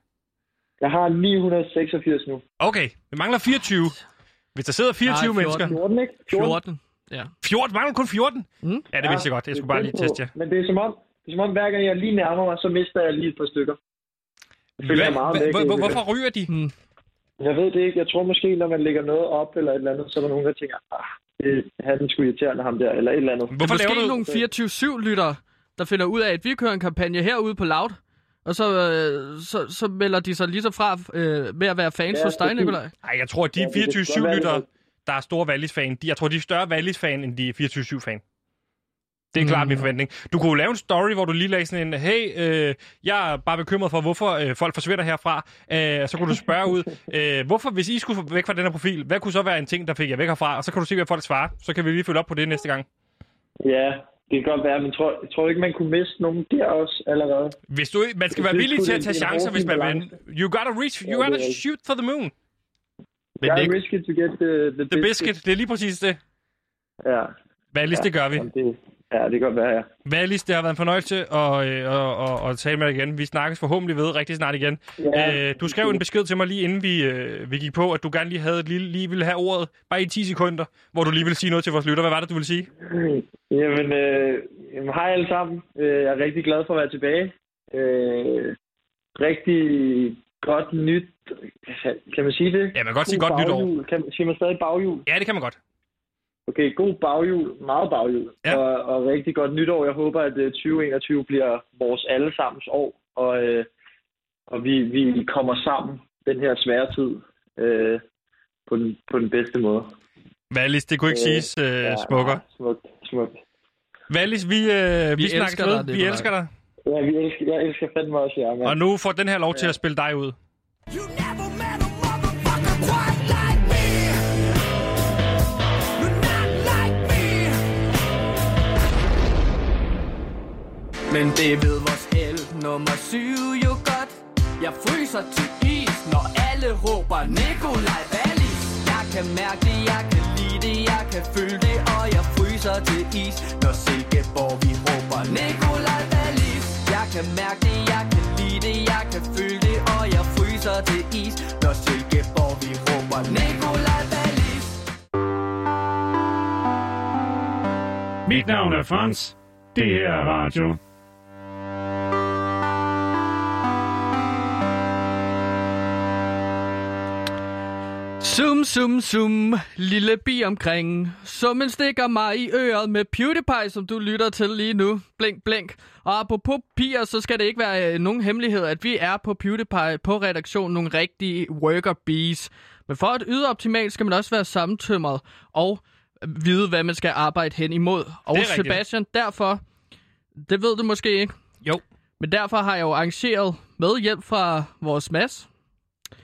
Jeg har 986 nu. Okay, vi mangler 24. Hvis der sidder 24 Nej, 14. mennesker... 14, ikke? 14. Ja. 14? Mangler kun 14? Mm. Ja, det vidste jeg godt. Jeg skulle bare lige teste jer. Men det er som om, det er som om, hver gang jeg lige nærmer mig, så mister jeg lige et par stykker. Jeg føler Hvad, mig meget væk hvorfor ryger de? Mm. Jeg ved det ikke. Jeg tror måske, når man lægger noget op eller et eller andet, så er der nogen, der tænker, ah, det, han skulle irriterende ham der, eller et eller andet. Hvorfor laver du... nogle 24-7-lyttere, der finder ud af, at vi kører en kampagne herude på Loud, og så, øh, så, så melder de sig lige så fra øh, med at være fans Ja, hos dig. Nikolaj. Nej, jeg tror, at de Ja, det kan godt være, 24-7-lyttere, det der er store Wallis-fan, de, jeg tror, de er større Wallis-fan, end de er 24-7-fan. Det er klart Mm. min forventning. Du kunne jo lave en story, hvor du lige lagde sådan en, hey, øh, jeg er bare bekymret for, hvorfor øh, folk forsvinder herfra. Øh, så kunne du spørge ud, (laughs) øh, hvorfor, hvis I skulle væk fra den her profil, hvad kunne så være en ting, der fik jer væk herfra? Og så kan du se, hvad folk svarer. Så kan vi lige følge op på det næste gang. Ja, det kan godt være, men tror, jeg tror ikke, man kunne miste nogen der også allerede. Hvis du, man skal være villig til at tage chancer, hvis man vil. You gotta reach, you Ja, gotta shoot for the moon. Men det, er risky to get the, the, The biscuit, det er lige præcis det. Ja, Valis, det gør vi. jamen, det, ja, det kan godt være, ja. Valis, det har været en fornøjelse at, at, at, at tale med dig igen. Vi snakkes forhåbentlig ved rigtig snart igen. ja. Øh, du skrev en besked til mig lige inden vi, øh, vi gik på, at du gerne lige, havde, lige, lige ville have ordet, bare i 10 sekunder, hvor du lige ville sige noget til vores lytter. Hvad var det, du ville sige? Jamen, øh, jamen, hej alle sammen. Øh, Jeg er rigtig glad for at være tilbage. Øh, rigtig godt nyt. Kan man sige det? Ja, man kan godt sige God godt nytår. Kan, siger man stadig baghjul? Ja, det kan man godt. Okay, god baghjul. Meget baghjul. Ja. Og, og rigtig godt nytår. Jeg håber, at øh, 2021 bliver vores allesammens år. Og, øh, og vi, vi kommer sammen den her svære tid øh, på, den, på den bedste måde. Valis, det kunne ikke Øh, siges øh, smukkere. Smukt, smukt. Valis, vi, øh, vi, Vi snakkes elsker ved. dig, vi elsker dig. Ja, vi elsker, jeg elsker fandme også jer, mand. Og nu får den her lov til at spille dig ud. You never Men det ved vores el nummer 7 jo godt. Jeg fryser til is, når alle råber Nikolaj Wallis. Jeg kan mærke det, jeg kan lide det, jeg kan føle det, og jeg fryser til is, når Silkeborg vi råber Nikolaj Wallis. Jeg kan mærke det, jeg kan lide det, jeg kan føle det, og jeg fryser til is, når Silkeborg vi råber Nikolaj Wallis. Mit navn er Frans. Det her er radio. Sum, sum, sum, lille bi omkring. Summen stikker mig i øret med PewDiePie, som du lytter til lige nu. Blink, blink. Og apropos piger, så skal det ikke være øh, nogen hemmelighed, at vi er på PewDiePie på redaktionen nogle rigtige worker bees. Men for at yde optimalt, skal man også være sammentømret og vide, hvad man skal arbejde hen imod. Og. Sebastian, derfor, det ved du måske ikke, Jo. men derfor har jeg jo arrangeret med hjælp fra vores Mads,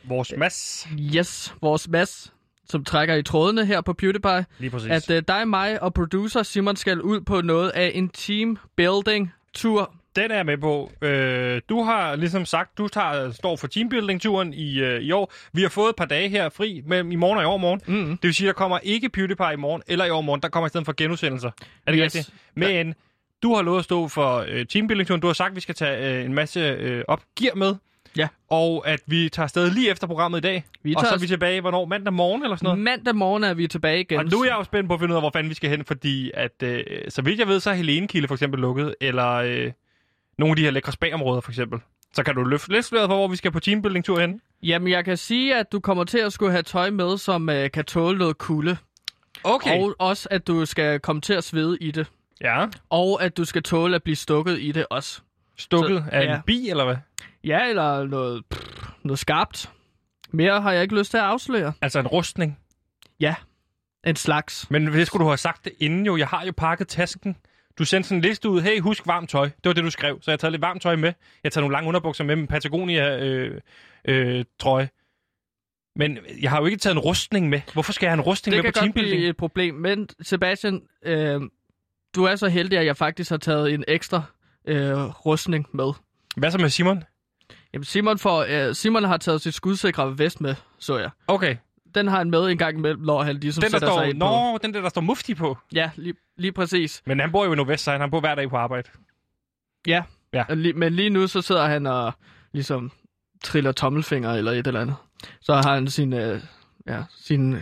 Vores mas. Yes, vores Mads, som trækker i trådene her på PewDiePie, Lige præcis. at uh, dig, mig og producer Simon skal ud på noget af en team building tur. Den er jeg med på. Øh, du har ligesom sagt, du tager, står for teambuilding-turen i, øh, i år. Vi har fået et par dage her fri mellem i morgen og i overmorgen. Mm. Det vil sige, der kommer ikke PewDiePie i morgen eller i overmorgen. Der kommer i stedet for genudsendelser. Er det yes. rigtigt? Men du har lovet at stå for øh, teambuilding-turen. Du har sagt, at vi skal tage øh, en masse øh, opgear med. Ja. Og at vi tager afsted lige efter programmet i dag. Vi og så er vi tilbage, hvornår? Mandag morgen eller sådan noget? Mandag morgen er vi tilbage igen. Og nu er jeg jo spændt på at finde ud af, hvor fanden vi skal hen, fordi at, øh, så vidt jeg ved, så er Helene Kilde for eksempel lukket, eller øh, nogle af de her lækre spagområder for eksempel. Så kan du løfte lidt sløret for, hvor vi skal på teambuilding-tur hen? Jamen, jeg kan sige, at du kommer til at skulle have tøj med, som uh, kan tåle noget kulde. Okay. Og også, at du skal komme til at svede i det. Ja. Og at du skal tåle at blive stukket i det også. Stukket Så- af ja. en bi, eller hvad? Ja, eller noget, pff, noget skarpt. Mere har jeg ikke lyst til at afsløre. Altså en rustning. Ja, en slags. Men det skulle du have sagt det inden jo. Jeg har jo pakket tasken. Du sendte sådan en liste ud. Hey, husk varmt tøj. Det var det, du skrev. Så jeg har taget lidt varmt tøj med. Jeg har taget nogle lange underbukser med med Patagonia øh, øh, trøje. Men jeg har jo ikke taget en rustning med. Hvorfor skal jeg have en rustning Det med kan på godt teambuilding? blive et problem. Men Sebastian, øh, du er så heldig, at jeg faktisk har taget en ekstra øh, rustning med. Hvad så med Simon? Jamen, Simon, får, øh, Simon har taget sit skudsikre vest med, så jeg. Okay. Den har han med en gang imellem, når han ligesom Den der, sætter sig står, ind på. nå, den der, der står mufti på. Ja, lige, lige præcis. Men han bor jo i Nordvest, så han bor hver dag på arbejde. Ja. Ja. Men lige nu, så sidder han og ligesom triller tommelfinger eller et eller andet. Så har han sin... Øh, ja, sin...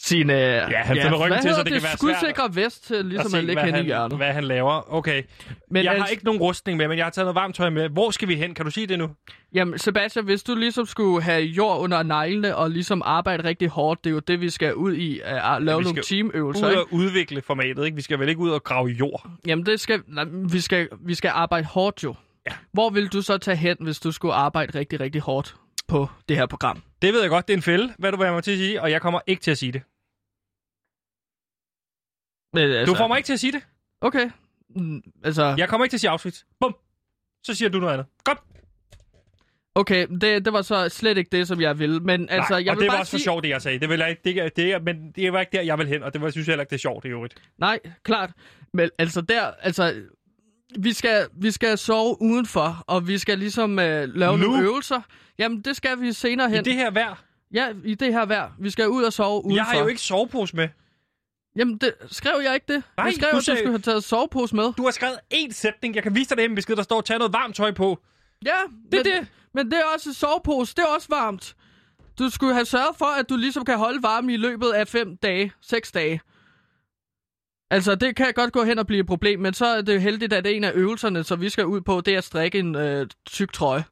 Sin, øh, ja, han finder ryggen hvad til, så hedder det kan være svært skudsikre vest til ligesom se, at ligge hvad hen i han, hjørnet. hvad han laver. Okay. Men jeg har altså- ikke nogen rustning med, men jeg har taget noget varmt tøj med. Hvor skal vi hen? Kan du sige det nu? Jamen, Sebastian, hvis du ligesom skulle have jord under neglene og ligesom arbejde rigtig hårdt, det er jo det, vi skal ud i, at at lave vi nogle skal teamøvelser. Ud ikke? og udvikle formatet, ikke? Vi skal vel ikke ud og grave jord. Jamen, det skal, nej, vi, skal, vi skal arbejde hårdt jo. Ja. Hvor vil du så tage hen, hvis du skulle arbejde rigtig, rigtig hårdt på det her program? Det ved jeg godt, det er en fælde, hvad du vil have mig til at sige, og jeg kommer ikke til at sige det. Men, altså, Du får mig ikke til at sige det. Okay. Mm, altså, Jeg kommer ikke til at sige Auschwitz. Bum. Så siger du noget andet. Godt. okay, det, det var så slet ikke det, som jeg ville. Men altså, Nej, jeg og vil det var bare også for sige... sjovt, det jeg sagde. Det, vil jeg ikke, det, det, men det var ikke der, jeg vil hen, og det var, synes jeg heller ikke, det er sjovt i øvrigt. Nej, klart. Men altså der, altså... Vi skal, vi skal sove udenfor, og vi skal ligesom øh, lave Nu? nogle øvelser. Jamen, det skal vi senere hen. I det her vejr, Ja, i det her vejr. Vi skal ud og sove udenfor. jeg har jo ikke sovepose med. Jamen, det, skrev jeg ikke det? Nej, jeg skrev, du at du skulle have taget sovepose med. Du har skrevet én sætning. Jeg kan vise dig det her besked, der står, tag noget varmt tøj på. Ja, Det er men, det. men det er også en sovepose. Det er også varmt. Du skulle have sørget for, at du ligesom kan holde varme i løbet af fem dage, seks dage. Altså, det kan godt gå hen og blive et problem, men så er det heldigt, at en af øvelserne, som vi skal ud på, det er at strikke en øh, tyk trøje.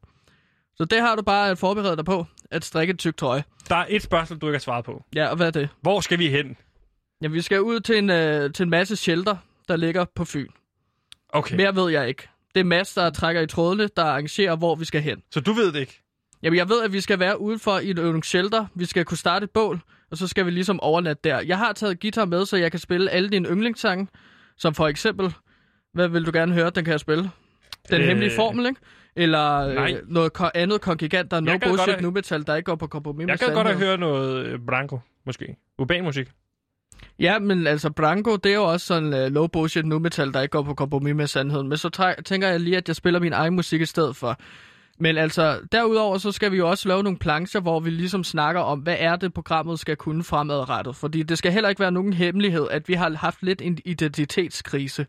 Så det har du bare at forberede dig på, at strikke en tyk trøje. Der er et spørgsmål, du ikke har svaret på. Ja, og hvad er det? Hvor skal vi hen? Jamen, vi skal ud til en, øh, til en masse shelter, der ligger på Fyn. Okay, Mere ved jeg ikke. Det er Mads, der trækker i trådene, der arrangerer, hvor vi skal hen. så du ved det ikke? Jamen, jeg ved, at vi skal være udenfor i et øvingsshelter. Vi skal kunne starte et bål, og så skal vi ligesom overnatte der. Jeg har taget guitar med, så jeg kan spille alle dine yndlingssange. Som for eksempel, hvad vil du gerne høre, den kan jeg spille? Den Øh, hemmelige formel, ikke? Eller nej. øh, noget ko- andet kongigant, der er no bullshit nu metal, der ikke går på kompromis med Jeg kan godt sandheden. hørt noget øh, Branco, måske. Urban musik. Ja, men altså Branko, det er jo også sådan uh, low bullshit nu metal, der ikke går på kompromis med sandheden. Men så tænker jeg lige, at jeg spiller min egen musik i stedet for. Men altså, derudover så skal vi jo også lave nogle plancher, hvor vi ligesom snakker om, hvad er det, programmet skal kunne fremadrettet. Fordi det skal heller ikke være nogen hemmelighed, at vi har haft lidt en identitetskrise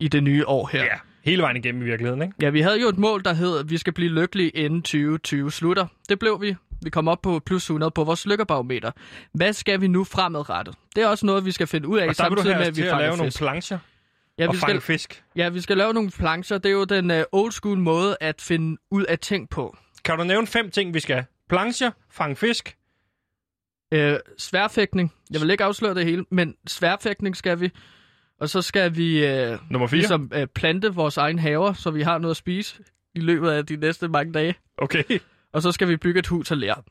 i det nye år her. Ja, hele vejen igennem i virkeligheden, ikke? Ja, vi havde jo et mål, der hed, at vi skal blive lykkelige inden 2020 slutter. Det blev vi. Vi kom op på plus 100 på vores lykkebarometer. Hvad skal vi nu fremadrettet? Det er også noget, vi skal finde ud af, Og der vil du samtidig have med, at vi til at lave nogle plancher Ja, og vi fange skal, fisk. ja, vi skal lave nogle plancher. Det er jo den uh, old school måde at finde ud af ting på. Kan du nævne fem ting, vi skal? Plancher, fange fisk, Øh, sværfægtning. Jeg vil ikke afsløre det hele, men sværfægtning skal vi. Og så skal vi øh, Nummer 4. ligesom øh, plante vores egen haver, så vi har noget at spise i løbet af de næste mange dage. Okay. (laughs) Og så skal vi bygge et hus af lær.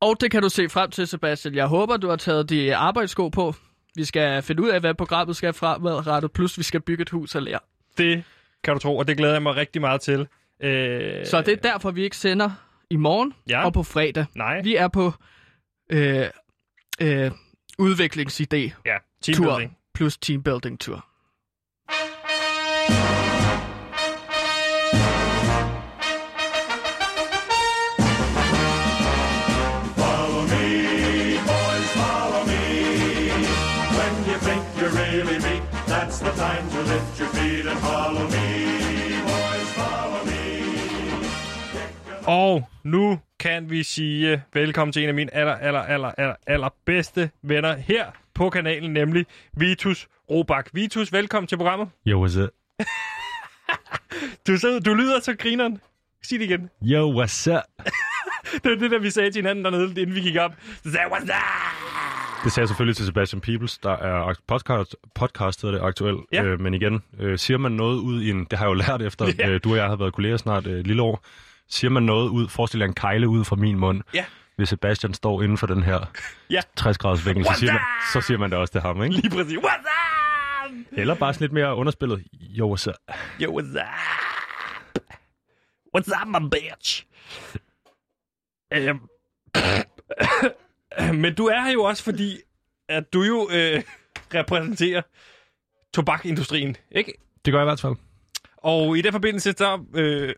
Og det kan du se frem til, Sebastian. Jeg håber, du har taget de arbejdssko på. Vi skal finde ud af, hvad programmet skal fremadrettet, plus vi skal bygge et hus af lær. Det kan du tro, og det glæder jeg mig rigtig meget til. Øh, Så det er derfor, vi ikke sender i morgen Ja. og på fredag. Nej. Vi er på øh, øh, udviklingsidé Ja, tur teambuilding. plus teambuilding tur. Kan vi sige velkommen til en af mine aller, aller, aller, aller, aller bedste venner her på kanalen, nemlig Vitus Robak. Vitus, velkommen til programmet. (laughs) Yo, what's up? Du, sidder, du lyder så grineren. Sig det igen. Yo, what's up? (laughs) Det var det, der vi sagde til hinanden dernede, inden vi gik op. Så sagde what's up? Det sagde jeg selvfølgelig til Sebastian Peebles, der er podcast, podcast hedder det aktuelt. Ja. Øh, men igen, øh, siger man noget ud i en... Det har jeg jo lært efter, (laughs) Ja. øh, du og jeg har været kolleger snart øh, et lille år. Siger man noget ud, forestil jer en kejle ud fra min mund. Ja. Hvis Sebastian står inden for den her (laughs) Ja. 60 graders vinkel, så What's siger, man, up? så siger man det også til ham, ikke? Lige præcis. What's up? Eller bare sådan lidt mere underspillet. Jo, så. Yo, what's up? What's up, my bitch? Øhm. (coughs) Men du er her jo også, fordi at du jo øh, repræsenterer tobakindustrien, ikke? Det gør jeg i hvert fald. Og i den forbindelse, så... Øh,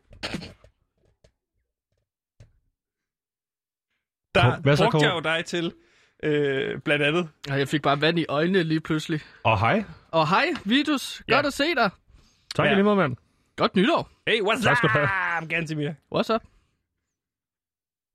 der Kåre, hvad så, brugte jeg jo dig til, øh, blandt andet. Og jeg fik bare vand i øjnene lige pludselig. Og hej. Og hej, Vitus. Ja. Godt at se dig. Tak Ja. ja. lige måde, mand. Godt nytår. Hey, what's Tak up, skal du Gansimir? What's up?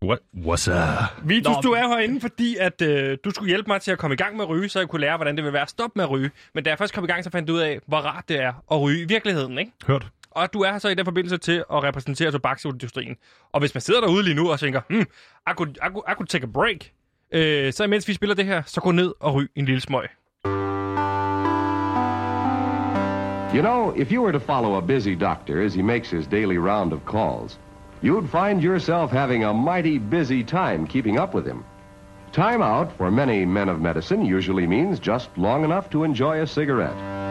What? What's up? Vitus, Nå. du er herinde, fordi at, øh, du skulle hjælpe mig til at komme i gang med at ryge, så jeg kunne lære, hvordan det vil være at stoppe med at ryge. Men da jeg først kom i gang, så fandt du ud af, hvor rart det er at ryge i virkeligheden, ikke? Hørt. Og du er så i den forbindelse til at repræsentere tobaksindustrien. Og hvis man sidder derude lige nu og tænker, hmm, I could, I could, I could take a break, øh, så imens vi spiller det her, så gå ned og ryg en lille smøg. You know, if you were to follow a busy doctor as he makes his daily round of calls, you'd find yourself having a mighty busy time keeping up with him. Time out for many men of medicine usually means just long enough to enjoy a cigarette.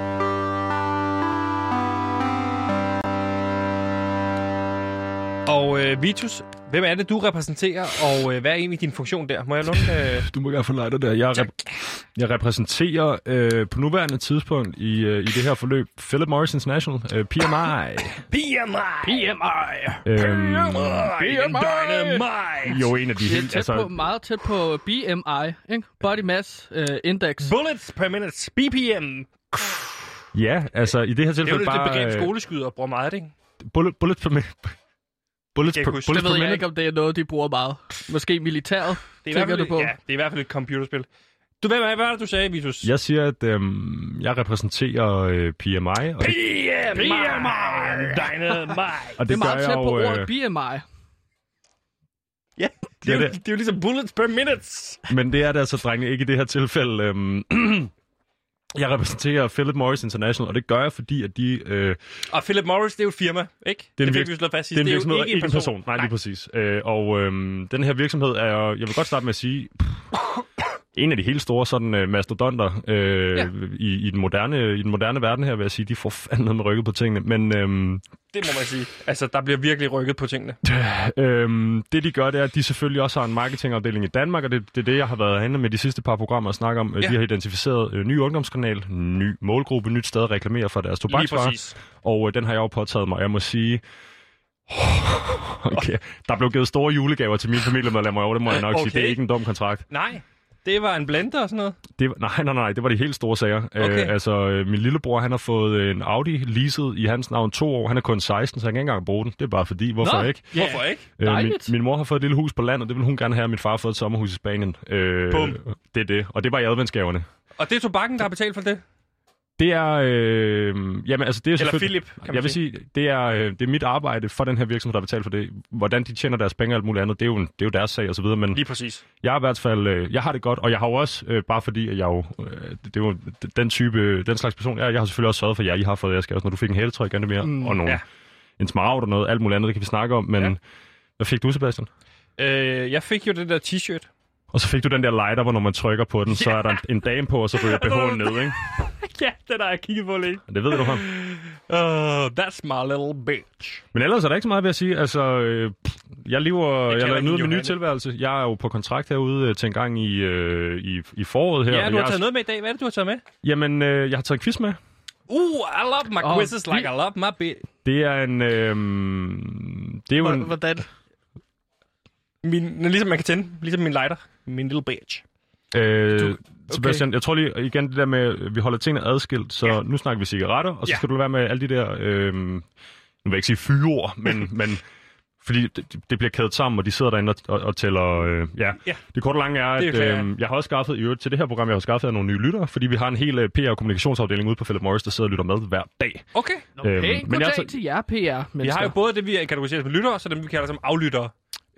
Og øh, Vitus, hvem er det, du repræsenterer, og øh, hvad er egentlig din funktion der? Må jeg låne... (laughs) Øh... Du må gerne forlade dig der. Jeg, rep- jeg repræsenterer øh, på nuværende tidspunkt i, øh, i det her forløb Philip Morris International, øh, PMI. (laughs) PMI! PMI. øhm, PMI! Dynamite! jo, en af de Det er helt... tæt på, Altså, meget tæt på BMI, ikke? Body Mass uh, Index. Bullets per minute. BPM. ja, altså i det her Det er jo tilfælde det, bare... det begreb øh, skoleskyder bruger meget, ikke? bullet, bullets per minute. Bullets jeg per, huske. bullets Det ved per jeg minute. ikke, om det er noget, de bruger meget. Måske militæret, Det er, i hvert tænker fald, du på. Ja, det er i hvert fald et computerspil. Du, hvad, hvad var det, du sagde, Vitus? Jeg siger, at øhm, jeg repræsenterer øh, PMI, og det, PMI! Dynamite! og Det er gør meget jeg tæt på jo, ordet øh, BMI. Ja, det er, Det er jo, det. det er jo ligesom bullets per minute. Men det er det altså, drenge, ikke i det her tilfælde. Øhm, jeg repræsenterer Philip Morris International, og det gør jeg, fordi at de... Øh, Og Philip Morris, det er jo et firma, ikke? Det er en det fik virks- vi slået fast det er en sidst. virksomhed, jo ikke en person. Nej, lige præcis. Øh, og øhm, den her virksomhed er, jeg vil godt starte med at sige, en af de helt store sådan øh, mastodonter øh, Ja. i, i, den moderne, i den moderne verden her, vil jeg sige, de får fandme noget med rykket på tingene. Men øhm, Det må man sige. Altså, der bliver virkelig rykket på tingene. (laughs) Øhm, det de gør, det er, at de selvfølgelig også har en marketingafdeling i Danmark, og det, det er det, jeg har været herinde med de sidste par programmer og snakke om. Ja. Ja. De har identificeret øh, ny ungdomskanal, ny målgruppe, nyt sted at reklamere for deres tobaksvarer, og øh, den har jeg jo påtaget mig. Jeg må sige, (laughs) okay, der blev givet store julegaver til mine familiemedlemmer, og det må jeg nok okay. sige, det er ikke en dum kontrakt. Nej, det var en blender og sådan noget. Det, var- nej, nej, nej, det var de helt store sager. Okay. Øh, altså, øh, min lillebror, han har fået en Audi leaset i hans navn to år. Han er kun 16, så han kan ikke engang bruge den. Det er bare fordi, hvorfor Nå. ikke? Ja. Hvorfor ikke? Øh, min, min mor har fået et lille hus på landet, det vil hun gerne have, og min far har fået et sommerhus i Spanien. Øh, Bum. Det er det, og det var i adventsgaverne. Og det er tobakken, der har betalt for det? Det er... Øh, jamen, altså, det er Eller selvfølgelig- Philip, kan man Jeg vil sige, det er, øh, det er mit arbejde for den her virksomhed, der betaler for det. Hvordan de tjener deres penge og alt muligt andet, det er jo, det er jo deres sag og så videre. Men Lige præcis. jeg er i hvert fald, øh, jeg har det godt, og jeg har jo også, øh, bare fordi at jeg jo, øh, det, det er jo den type, den slags person, jeg, er, jeg har selvfølgelig også sørget for jer, I har fået jeres også, når du fik en hæletøj, gerne mere, mm, og nogle, ja. en smaragd og noget, alt muligt andet, det kan vi snakke om, men Ja. hvad fik du, Sebastian? Øh, jeg fik jo den der t-shirt. Og så fik du den der lighter, hvor når man trykker på den, så er der en, en dame på, og så ryger BH'en ned, ikke? (laughs) ja, den har jeg kigget på længe. Det ved du ham. Uh, that's my little bitch. Men ellers er der ikke så meget ved at sige. Altså, øh, jeg lever, jeg kalder lader hende nyde min nye tilværelse. Jeg er jo på kontrakt herude øh, til en gang i, øh, i, i foråret her. Ja, du har jeg, taget noget med i dag. Hvad er det, du har taget med? Jamen, øh, jeg har taget en quiz med. Uh, I love my Åh, quizzes like I love my bitch. Det er en... Øh, det er jo en... Hvordan? Min, ligesom man kan tænde, ligesom min lighter. Min little bitch. Øh, Sebastian, jeg tror lige igen det der med, at vi holder tingene adskilt, så ja. nu snakker vi cigaretter, og så Ja. skal du være med alle de der, øh, nu vil jeg ikke sige fyreord, men, (laughs) men fordi det, det bliver kædet sammen, og de sidder derinde og, og, og tæller, øh, ja. Ja. Det korte og lange er, at er klart. øh, jeg har også skaffet, i øvrigt til det her program, jeg har skaffet nogle nye lyttere, fordi vi har en hel øh, PR- og kommunikationsafdeling ude på Philip Morris, der sidder og lytter med hver dag. Okay. Øhm, Hey, men jeg tager- til jer, PR. Vi har jo både det, vi kategoriserer som lyttere, og så dem, vi kalder som aflyttere.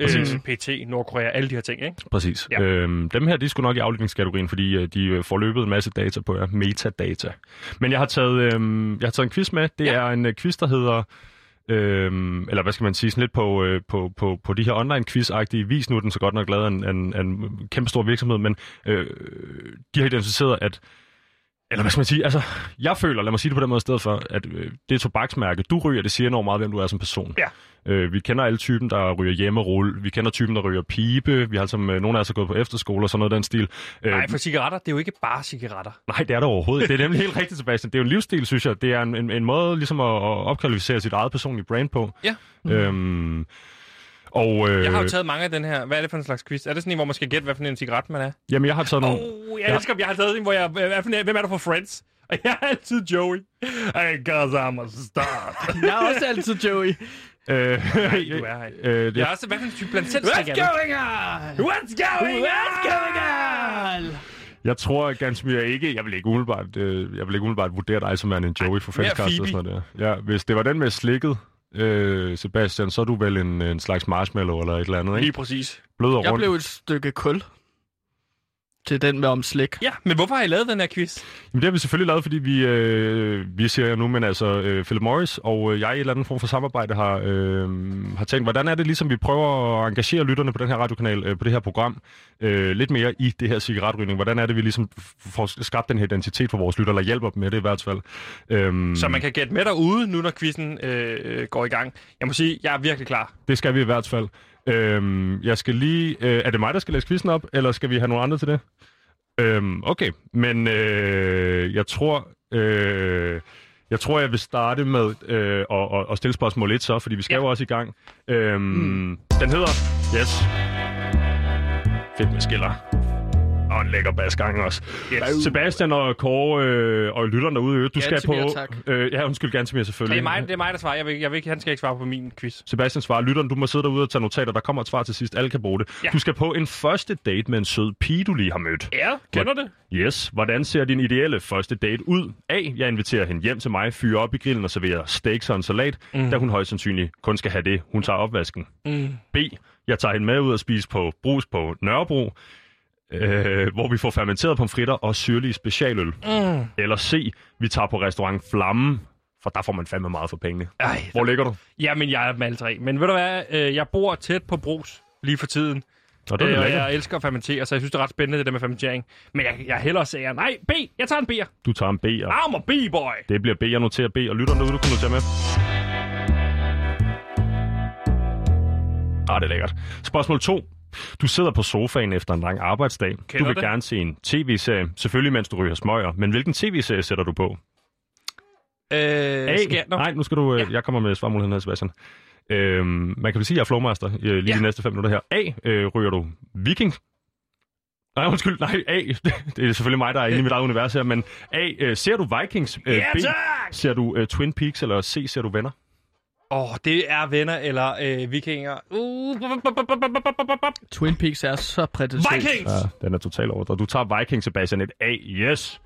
Øh, PT, Nordkorea, alle de her ting, ikke? Præcis. Ja. Øhm, dem her, de skulle nok i aflytningskategorien, fordi øh, de øh, får løbet en masse data på jer. Metadata. Men jeg har taget, øhm, jeg har taget en quiz med. Det Ja. er en øh, quiz, der hedder... Øhm, eller hvad skal man sige, sådan lidt på, øh, på, på, på de her online quiz-agtige vis. Nu er den så godt nok lavet en, en, en kæmpe stor virksomhed, men øh, de har identificeret, at eller hvad skal man sige? Altså, jeg føler, lad mig sige det på den måde i stedet for, at øh, det tobaksmærke, du ryger, det siger enormt meget, hvem du er som person. Ja. Øh, vi kender alle typen, der ryger hjemmerulle. Vi kender typen, der ryger pibe. Vi har altså, øh, nogle af os har gået på efterskole og sådan noget af den stil. Øh, Nej, for cigaretter, det er jo ikke bare cigaretter. nej, det er det overhovedet. Det er nemlig helt rigtigt, Sebastian. Det er jo en livsstil, synes jeg. Det er en, en, en måde ligesom at, at opkvalificere sit eget personlige brand på. Ja. Øhm, og øh, Jeg har jo taget mange af den her. Hvad er det for en slags quiz? Er det sådan en, hvor man skal gætte, hvad for en cigaret man er? jamen, jeg har taget nogle... Oh, jeg elsker, jeg har taget en, hvor jeg... Hvad for en, hvem er du for Friends? Og jeg er altid Joey. I guess I'm a star. Jeg er også altid Joey. Øh, du er her. øh, det, Jeg er også, hvad for en type blandt selv What's going on? What's going What's going on? Jeg tror ganske mere ikke, jeg vil ikke umiddelbart, øh, jeg vil ikke umiddelbart vurdere dig som en Joey for Friendcast og sådan noget der. Ja, hvis det var den med slikket, øh, Sebastian, så er du vel en, en slags marshmallow eller et eller andet, Lige ikke? præcis. Blød og Jeg rundt. blev et stykke kul. Til den med om slik. Ja, men hvorfor har I lavet den her quiz? Jamen, det har vi selvfølgelig lavet, fordi vi, øh, vi siger jeg nu, men altså øh, Philip Morris og øh, jeg i en eller anden form for samarbejde har, øh, har tænkt, hvordan er det ligesom, vi prøver at engagere lytterne på den her radiokanal, øh, på det her program, øh, lidt mere i det her cigaretrygning. Hvordan er det, vi ligesom får skabt den her identitet for vores lyttere, eller hjælper dem med det i hvert fald. Øhm, Så man kan gætte med derude, nu når quizzen øh, går i gang. Jeg må sige, jeg er virkelig klar. Det skal vi i hvert fald. Øhm, jeg skal lige... Øh, er det mig, der skal læse quizzen op, eller skal vi have nogle andre til det? Øhm, okay, men øh, jeg tror... Øh, jeg tror, jeg vil starte med øh, at, at, at stille spørgsmål 1 så, fordi vi skal Ja. jo også i gang. Øhm, mm. Den hedder... Yes. Fedt med skiller. Og en lækker basgang også. Yes. Sebastian og Kåre øh, og lytterne derude, du skal Gantemir, på... tak. Øh, ja, undskyld, Gantemir selvfølgelig. Det er, mig, det er mig, der svarer. Jeg vil, jeg vil, ikke- han skal ikke svare på min quiz. Sebastian svarer, lytteren, du må sidde derude og tage notater. Der kommer et svar til sidst. Alle kan bruge det. Ja. Du skal på en første date med en sød pige, du lige har mødt. Ja, kender det? Yes. Hvordan ser din ideelle første date ud? A. Jeg inviterer hende hjem til mig, fyrer op i grillen og serverer steaks og en salat, mm. da hun højst sandsynligt kun skal have det. Hun tager opvasken. Mm. B. Jeg tager hende med ud og spise på brus på Nørrebro, øh, hvor vi får fermenteret pomfritter og syrlige specialøl. Mm. Eller C. Vi tager på restaurant Flamme, for der får man fandme meget for pengene. Ej, Hvor ligger du? Jamen, jeg er dem alle tre. Men ved du hvad? Øh, Jeg bor tæt på brus lige for tiden. Og det er Øh, og jeg elsker at fermentere, så jeg synes, det er ret spændende, det der med fermentering. Men jeg, jeg hellere siger, nej, B, jeg tager en B'er. Du tager en B, og I'm a B-boy. Det bliver B, jeg noterer B, og lytterne derude, du kan notere med. Ah, det er lækkert. Spørgsmål 2. Du sidder på sofaen efter en lang arbejdsdag. Kender du vil det. gerne se en tv-serie, selvfølgelig mens du ryger smøger. Men hvilken tv-serie sætter du på? Øh, A. skal, nå. Nej, nu skal du... Ja. Jeg kommer med svarmuligheden her, Sebastian. Øhm, man kan vel sige, at jeg er flowmaster øh, lige Ja. de næste fem minutter her. A. Øh, ryger du Viking? Nej, undskyld. Nej, A. (laughs) Det er selvfølgelig mig, der er inde i mit eget univers her. Men A. Øh, ser du Vikings? Øh, Ja, B. Ser du øh, Twin Peaks? Eller C. Ser du Venner? Åh, oh, det er venner eller øh, vikinger. Uh, Twin Peaks er så prætentiøst. Vikings! Ja, den er totalt over. Du tager Viking, Sebastian, et A. Yes.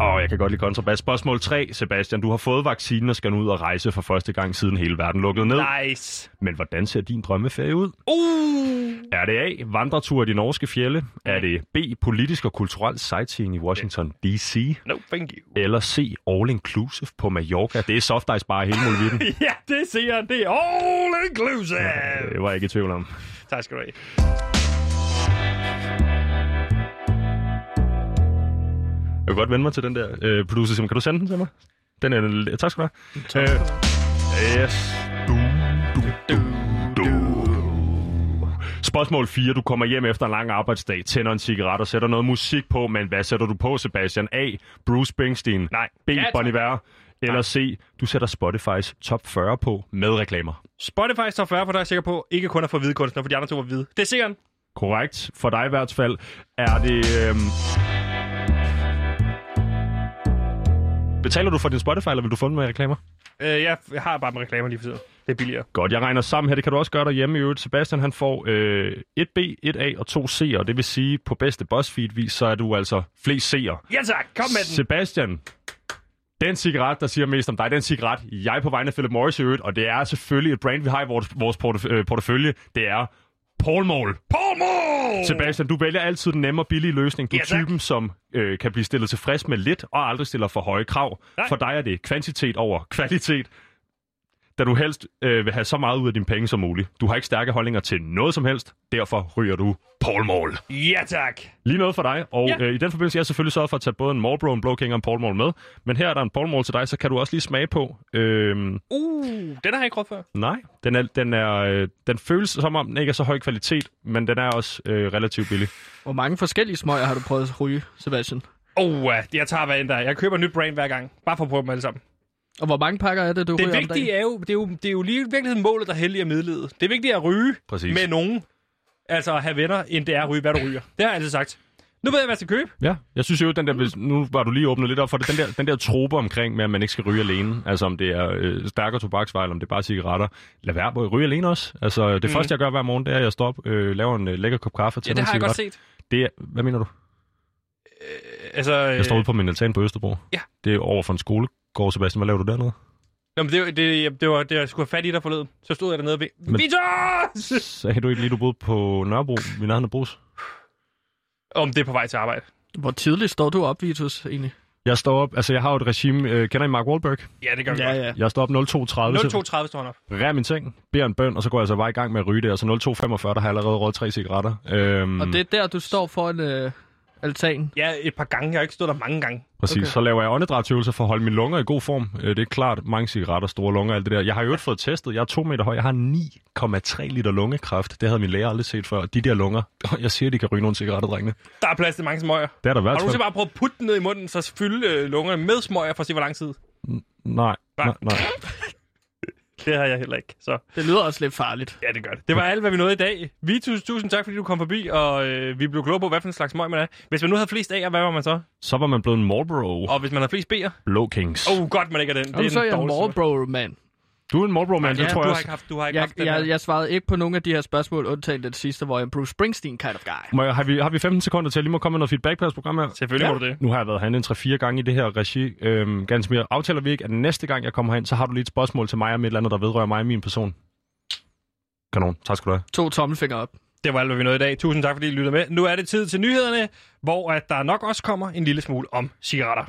Og jeg kan godt lide kontrabas. Spørgsmål 3, Sebastian. Du har fået vaccinen og skal nu ud og rejse for første gang siden hele verden lukkede ned. Nice. Men hvordan ser din drømmeferie ud? Uh! Er det A. Vandretur i de norske fjelle? Er det B. Politisk og kulturel sightseeing i Washington D.C.? No, thank you. Eller C. All inclusive på Mallorca? Det er soft ice bare hele muligheden. (laughs) ja, det siger. Det er all inclusive. det var jeg ikke i tvivl om. Tak skal du have. Vil godt vende mig til den der øh, producer, Simon. Kan du sende den til mig? Den er... Tak skal du have. Øh, yes. Du, du, du, du. Spørgsmål 4. Du kommer hjem efter en lang arbejdsdag, tænder en cigaret og sætter noget musik på, men hvad sætter du på, Sebastian? A. Bruce Springsteen. Nej. B. Ja, tak. Bon Iver. Eller C. Du sætter Spotifys top 40 på med reklamer. Spotify står 40, for der er jeg sikker på, ikke kun at få hvide kunstnere, for de andre to var hvide. Det er sikkert. Korrekt. For dig i hvert fald er det... Øhm... Betaler du for din Spotify, eller vil du få den med reklamer? Øh, jeg har bare med reklamer lige for tiden. Det er billigere. Godt, jeg regner sammen her. Det kan du også gøre derhjemme i øvrigt. Sebastian han får øh, 1B, 1A og 2 C'er. Det vil sige, på bedste BuzzFeed-vis, så er du altså flest C'er. Ja tak, kom med den. Sebastian, den cigaret, der siger mest om dig, den cigaret, jeg er på vegne af Philip Morris i øvrigt, og det er selvfølgelig et brand, vi har i vores, vores portef- øh, portefølje. Det er Paul Mall. Paul Mall! Sebastian, du vælger altid den nemme og billige løsning. Du er Ja, typen, som øh, kan blive stillet tilfreds med lidt, og aldrig stiller for høje krav. Nej. For dig er det kvantitet over kvalitet, da du helst øh, vil have så meget ud af dine penge som muligt. Du har ikke stærke holdninger til noget som helst, derfor ryger du Paul Mall. Ja tak. Lige noget for dig, og Ja. øh, i den forbindelse jeg har selvfølgelig sørget for at tage både en Marlboro, en Blå King og en Paul Mall med. Men her er der en Paul Mall til dig, så kan du også lige smage på. Øhm, Uh, den har jeg ikke prøvet før. nej, den, er, den, er, øh, den føles som om, den ikke er så høj kvalitet, men den er også øh, relativt billig. Hvor mange forskellige smøger har du prøvet at ryge, Sebastian? Oh, uh, jeg tager hvad end der. er. Jeg køber nyt brand hver gang. Bare for at prøve dem alle sammen. Og hvor mange pakker er det, du Det ryger om vigtige dagen? er jo, det er jo, det er jo lige i virkeligheden målet, der helliger midlet. Det er vigtigt at ryge Præcis. med nogen. Altså at have venner, end det er at ryge, hvad du ryger. Det har jeg altid sagt. Nu ved jeg, hvad jeg skal købe. Ja, jeg synes jo, den der, hvis- nu var du lige åbnet lidt op for det, den der, den der trope omkring med, at man ikke skal ryge alene, altså om det er øh, stærkere tobaksvarer, eller om det er bare cigaretter, lad være med at ryge alene også. Altså det mm. første, jeg gør hver morgen, det er, at jeg står op, øh, laver en øh, lækker kop kaffe og Ja, det har jeg cigaret. godt set. Det er, hvad mener du? Altså, Jeg står ude på min altan på Østerbro. ja. Det er over for en skolegård, Sebastian. Hvad laver du dernede? Nå, men det, var- det, det, var, det, jeg skulle have fat i dig forleden. Så stod jeg dernede ved. Men-! Sagde du ikke lige, du boede på Nørrebro, nærheden af Brus? Om det er på vej til arbejde. Hvor tidligt står du op, Vitus, egentlig? Jeg står op, altså jeg har jo et regime, øh, kender I Mark Wahlberg? Ja, det gør vi Ja, godt. ja. Jeg står op 02.30, 0,32 står han op. rærer min ting, beder en bøn, og så går jeg altså bare i gang med at ryge det. Og så 02.45, der har jeg allerede røget tre cigaretter. Øhm, Og det er der, du står foran øh, altan. Ja, et par gange. Jeg har ikke stået der mange gange. Præcis. Okay. Så laver jeg åndedrætsøvelser for at holde mine lunger i god form. Øh, Det er klart, mange cigaretter, store lunger, alt det der. Jeg har jo ikke fået testet. Jeg er to meter høj. Jeg har 9,3 liter lungekræft. Det havde min læge aldrig set før. De der lunger, (laughs) jeg siger, de kan ryge nogle cigaretter, drengene. Der er plads til mange smøger. Det er der Har hvert du så bare prøvet at putte den ned i munden, så fylde øh, lungerne med smøger for at se, hvor lang tid? Nej, nej, nej. (laughs) Det har jeg heller ikke. Så Det lyder også lidt farligt. ja, det gør det. Det var alt, hvad vi nåede i dag. Vitus, tusind tak, fordi du kom forbi, og øh, vi blev klogere på, hvad for en slags smøg man er. Hvis man nu havde flest A'er, hvad var man så? Så var man blevet en Marlboro Og hvis man havde flest B'er? Blå Kings. Åh, oh, godt, man ikke er den. Og så er den jeg en dårligste. Marlboro-mand. Du er en Marlboro man, Ja, det tror du jeg har ikke haft, du har ikke Jeg, haft den jeg, jeg svarede ikke på nogen af de her spørgsmål, undtagen det sidste, hvor jeg er en Bruce Springsteen kind of guy. Må jeg, har, vi, har vi 15 sekunder til? Jeg lige må komme med noget feedback på jeres program her. Selvfølgelig Ja. må du det. Nu har jeg været herinde en 3-4 gange i det her regi. Øhm, ganske mere. Aftaler vi ikke, at næste gang jeg kommer herind, så har du lige et spørgsmål til mig om et eller andet, der vedrører mig og min person. Kanon. Tak skal du have. To tommelfingre op. Det var alt, hvad vi nåede i dag. Tusind tak, fordi I lyttede med. Nu er det tid til nyhederne, hvor at der nok også kommer en lille smule om cigaretter.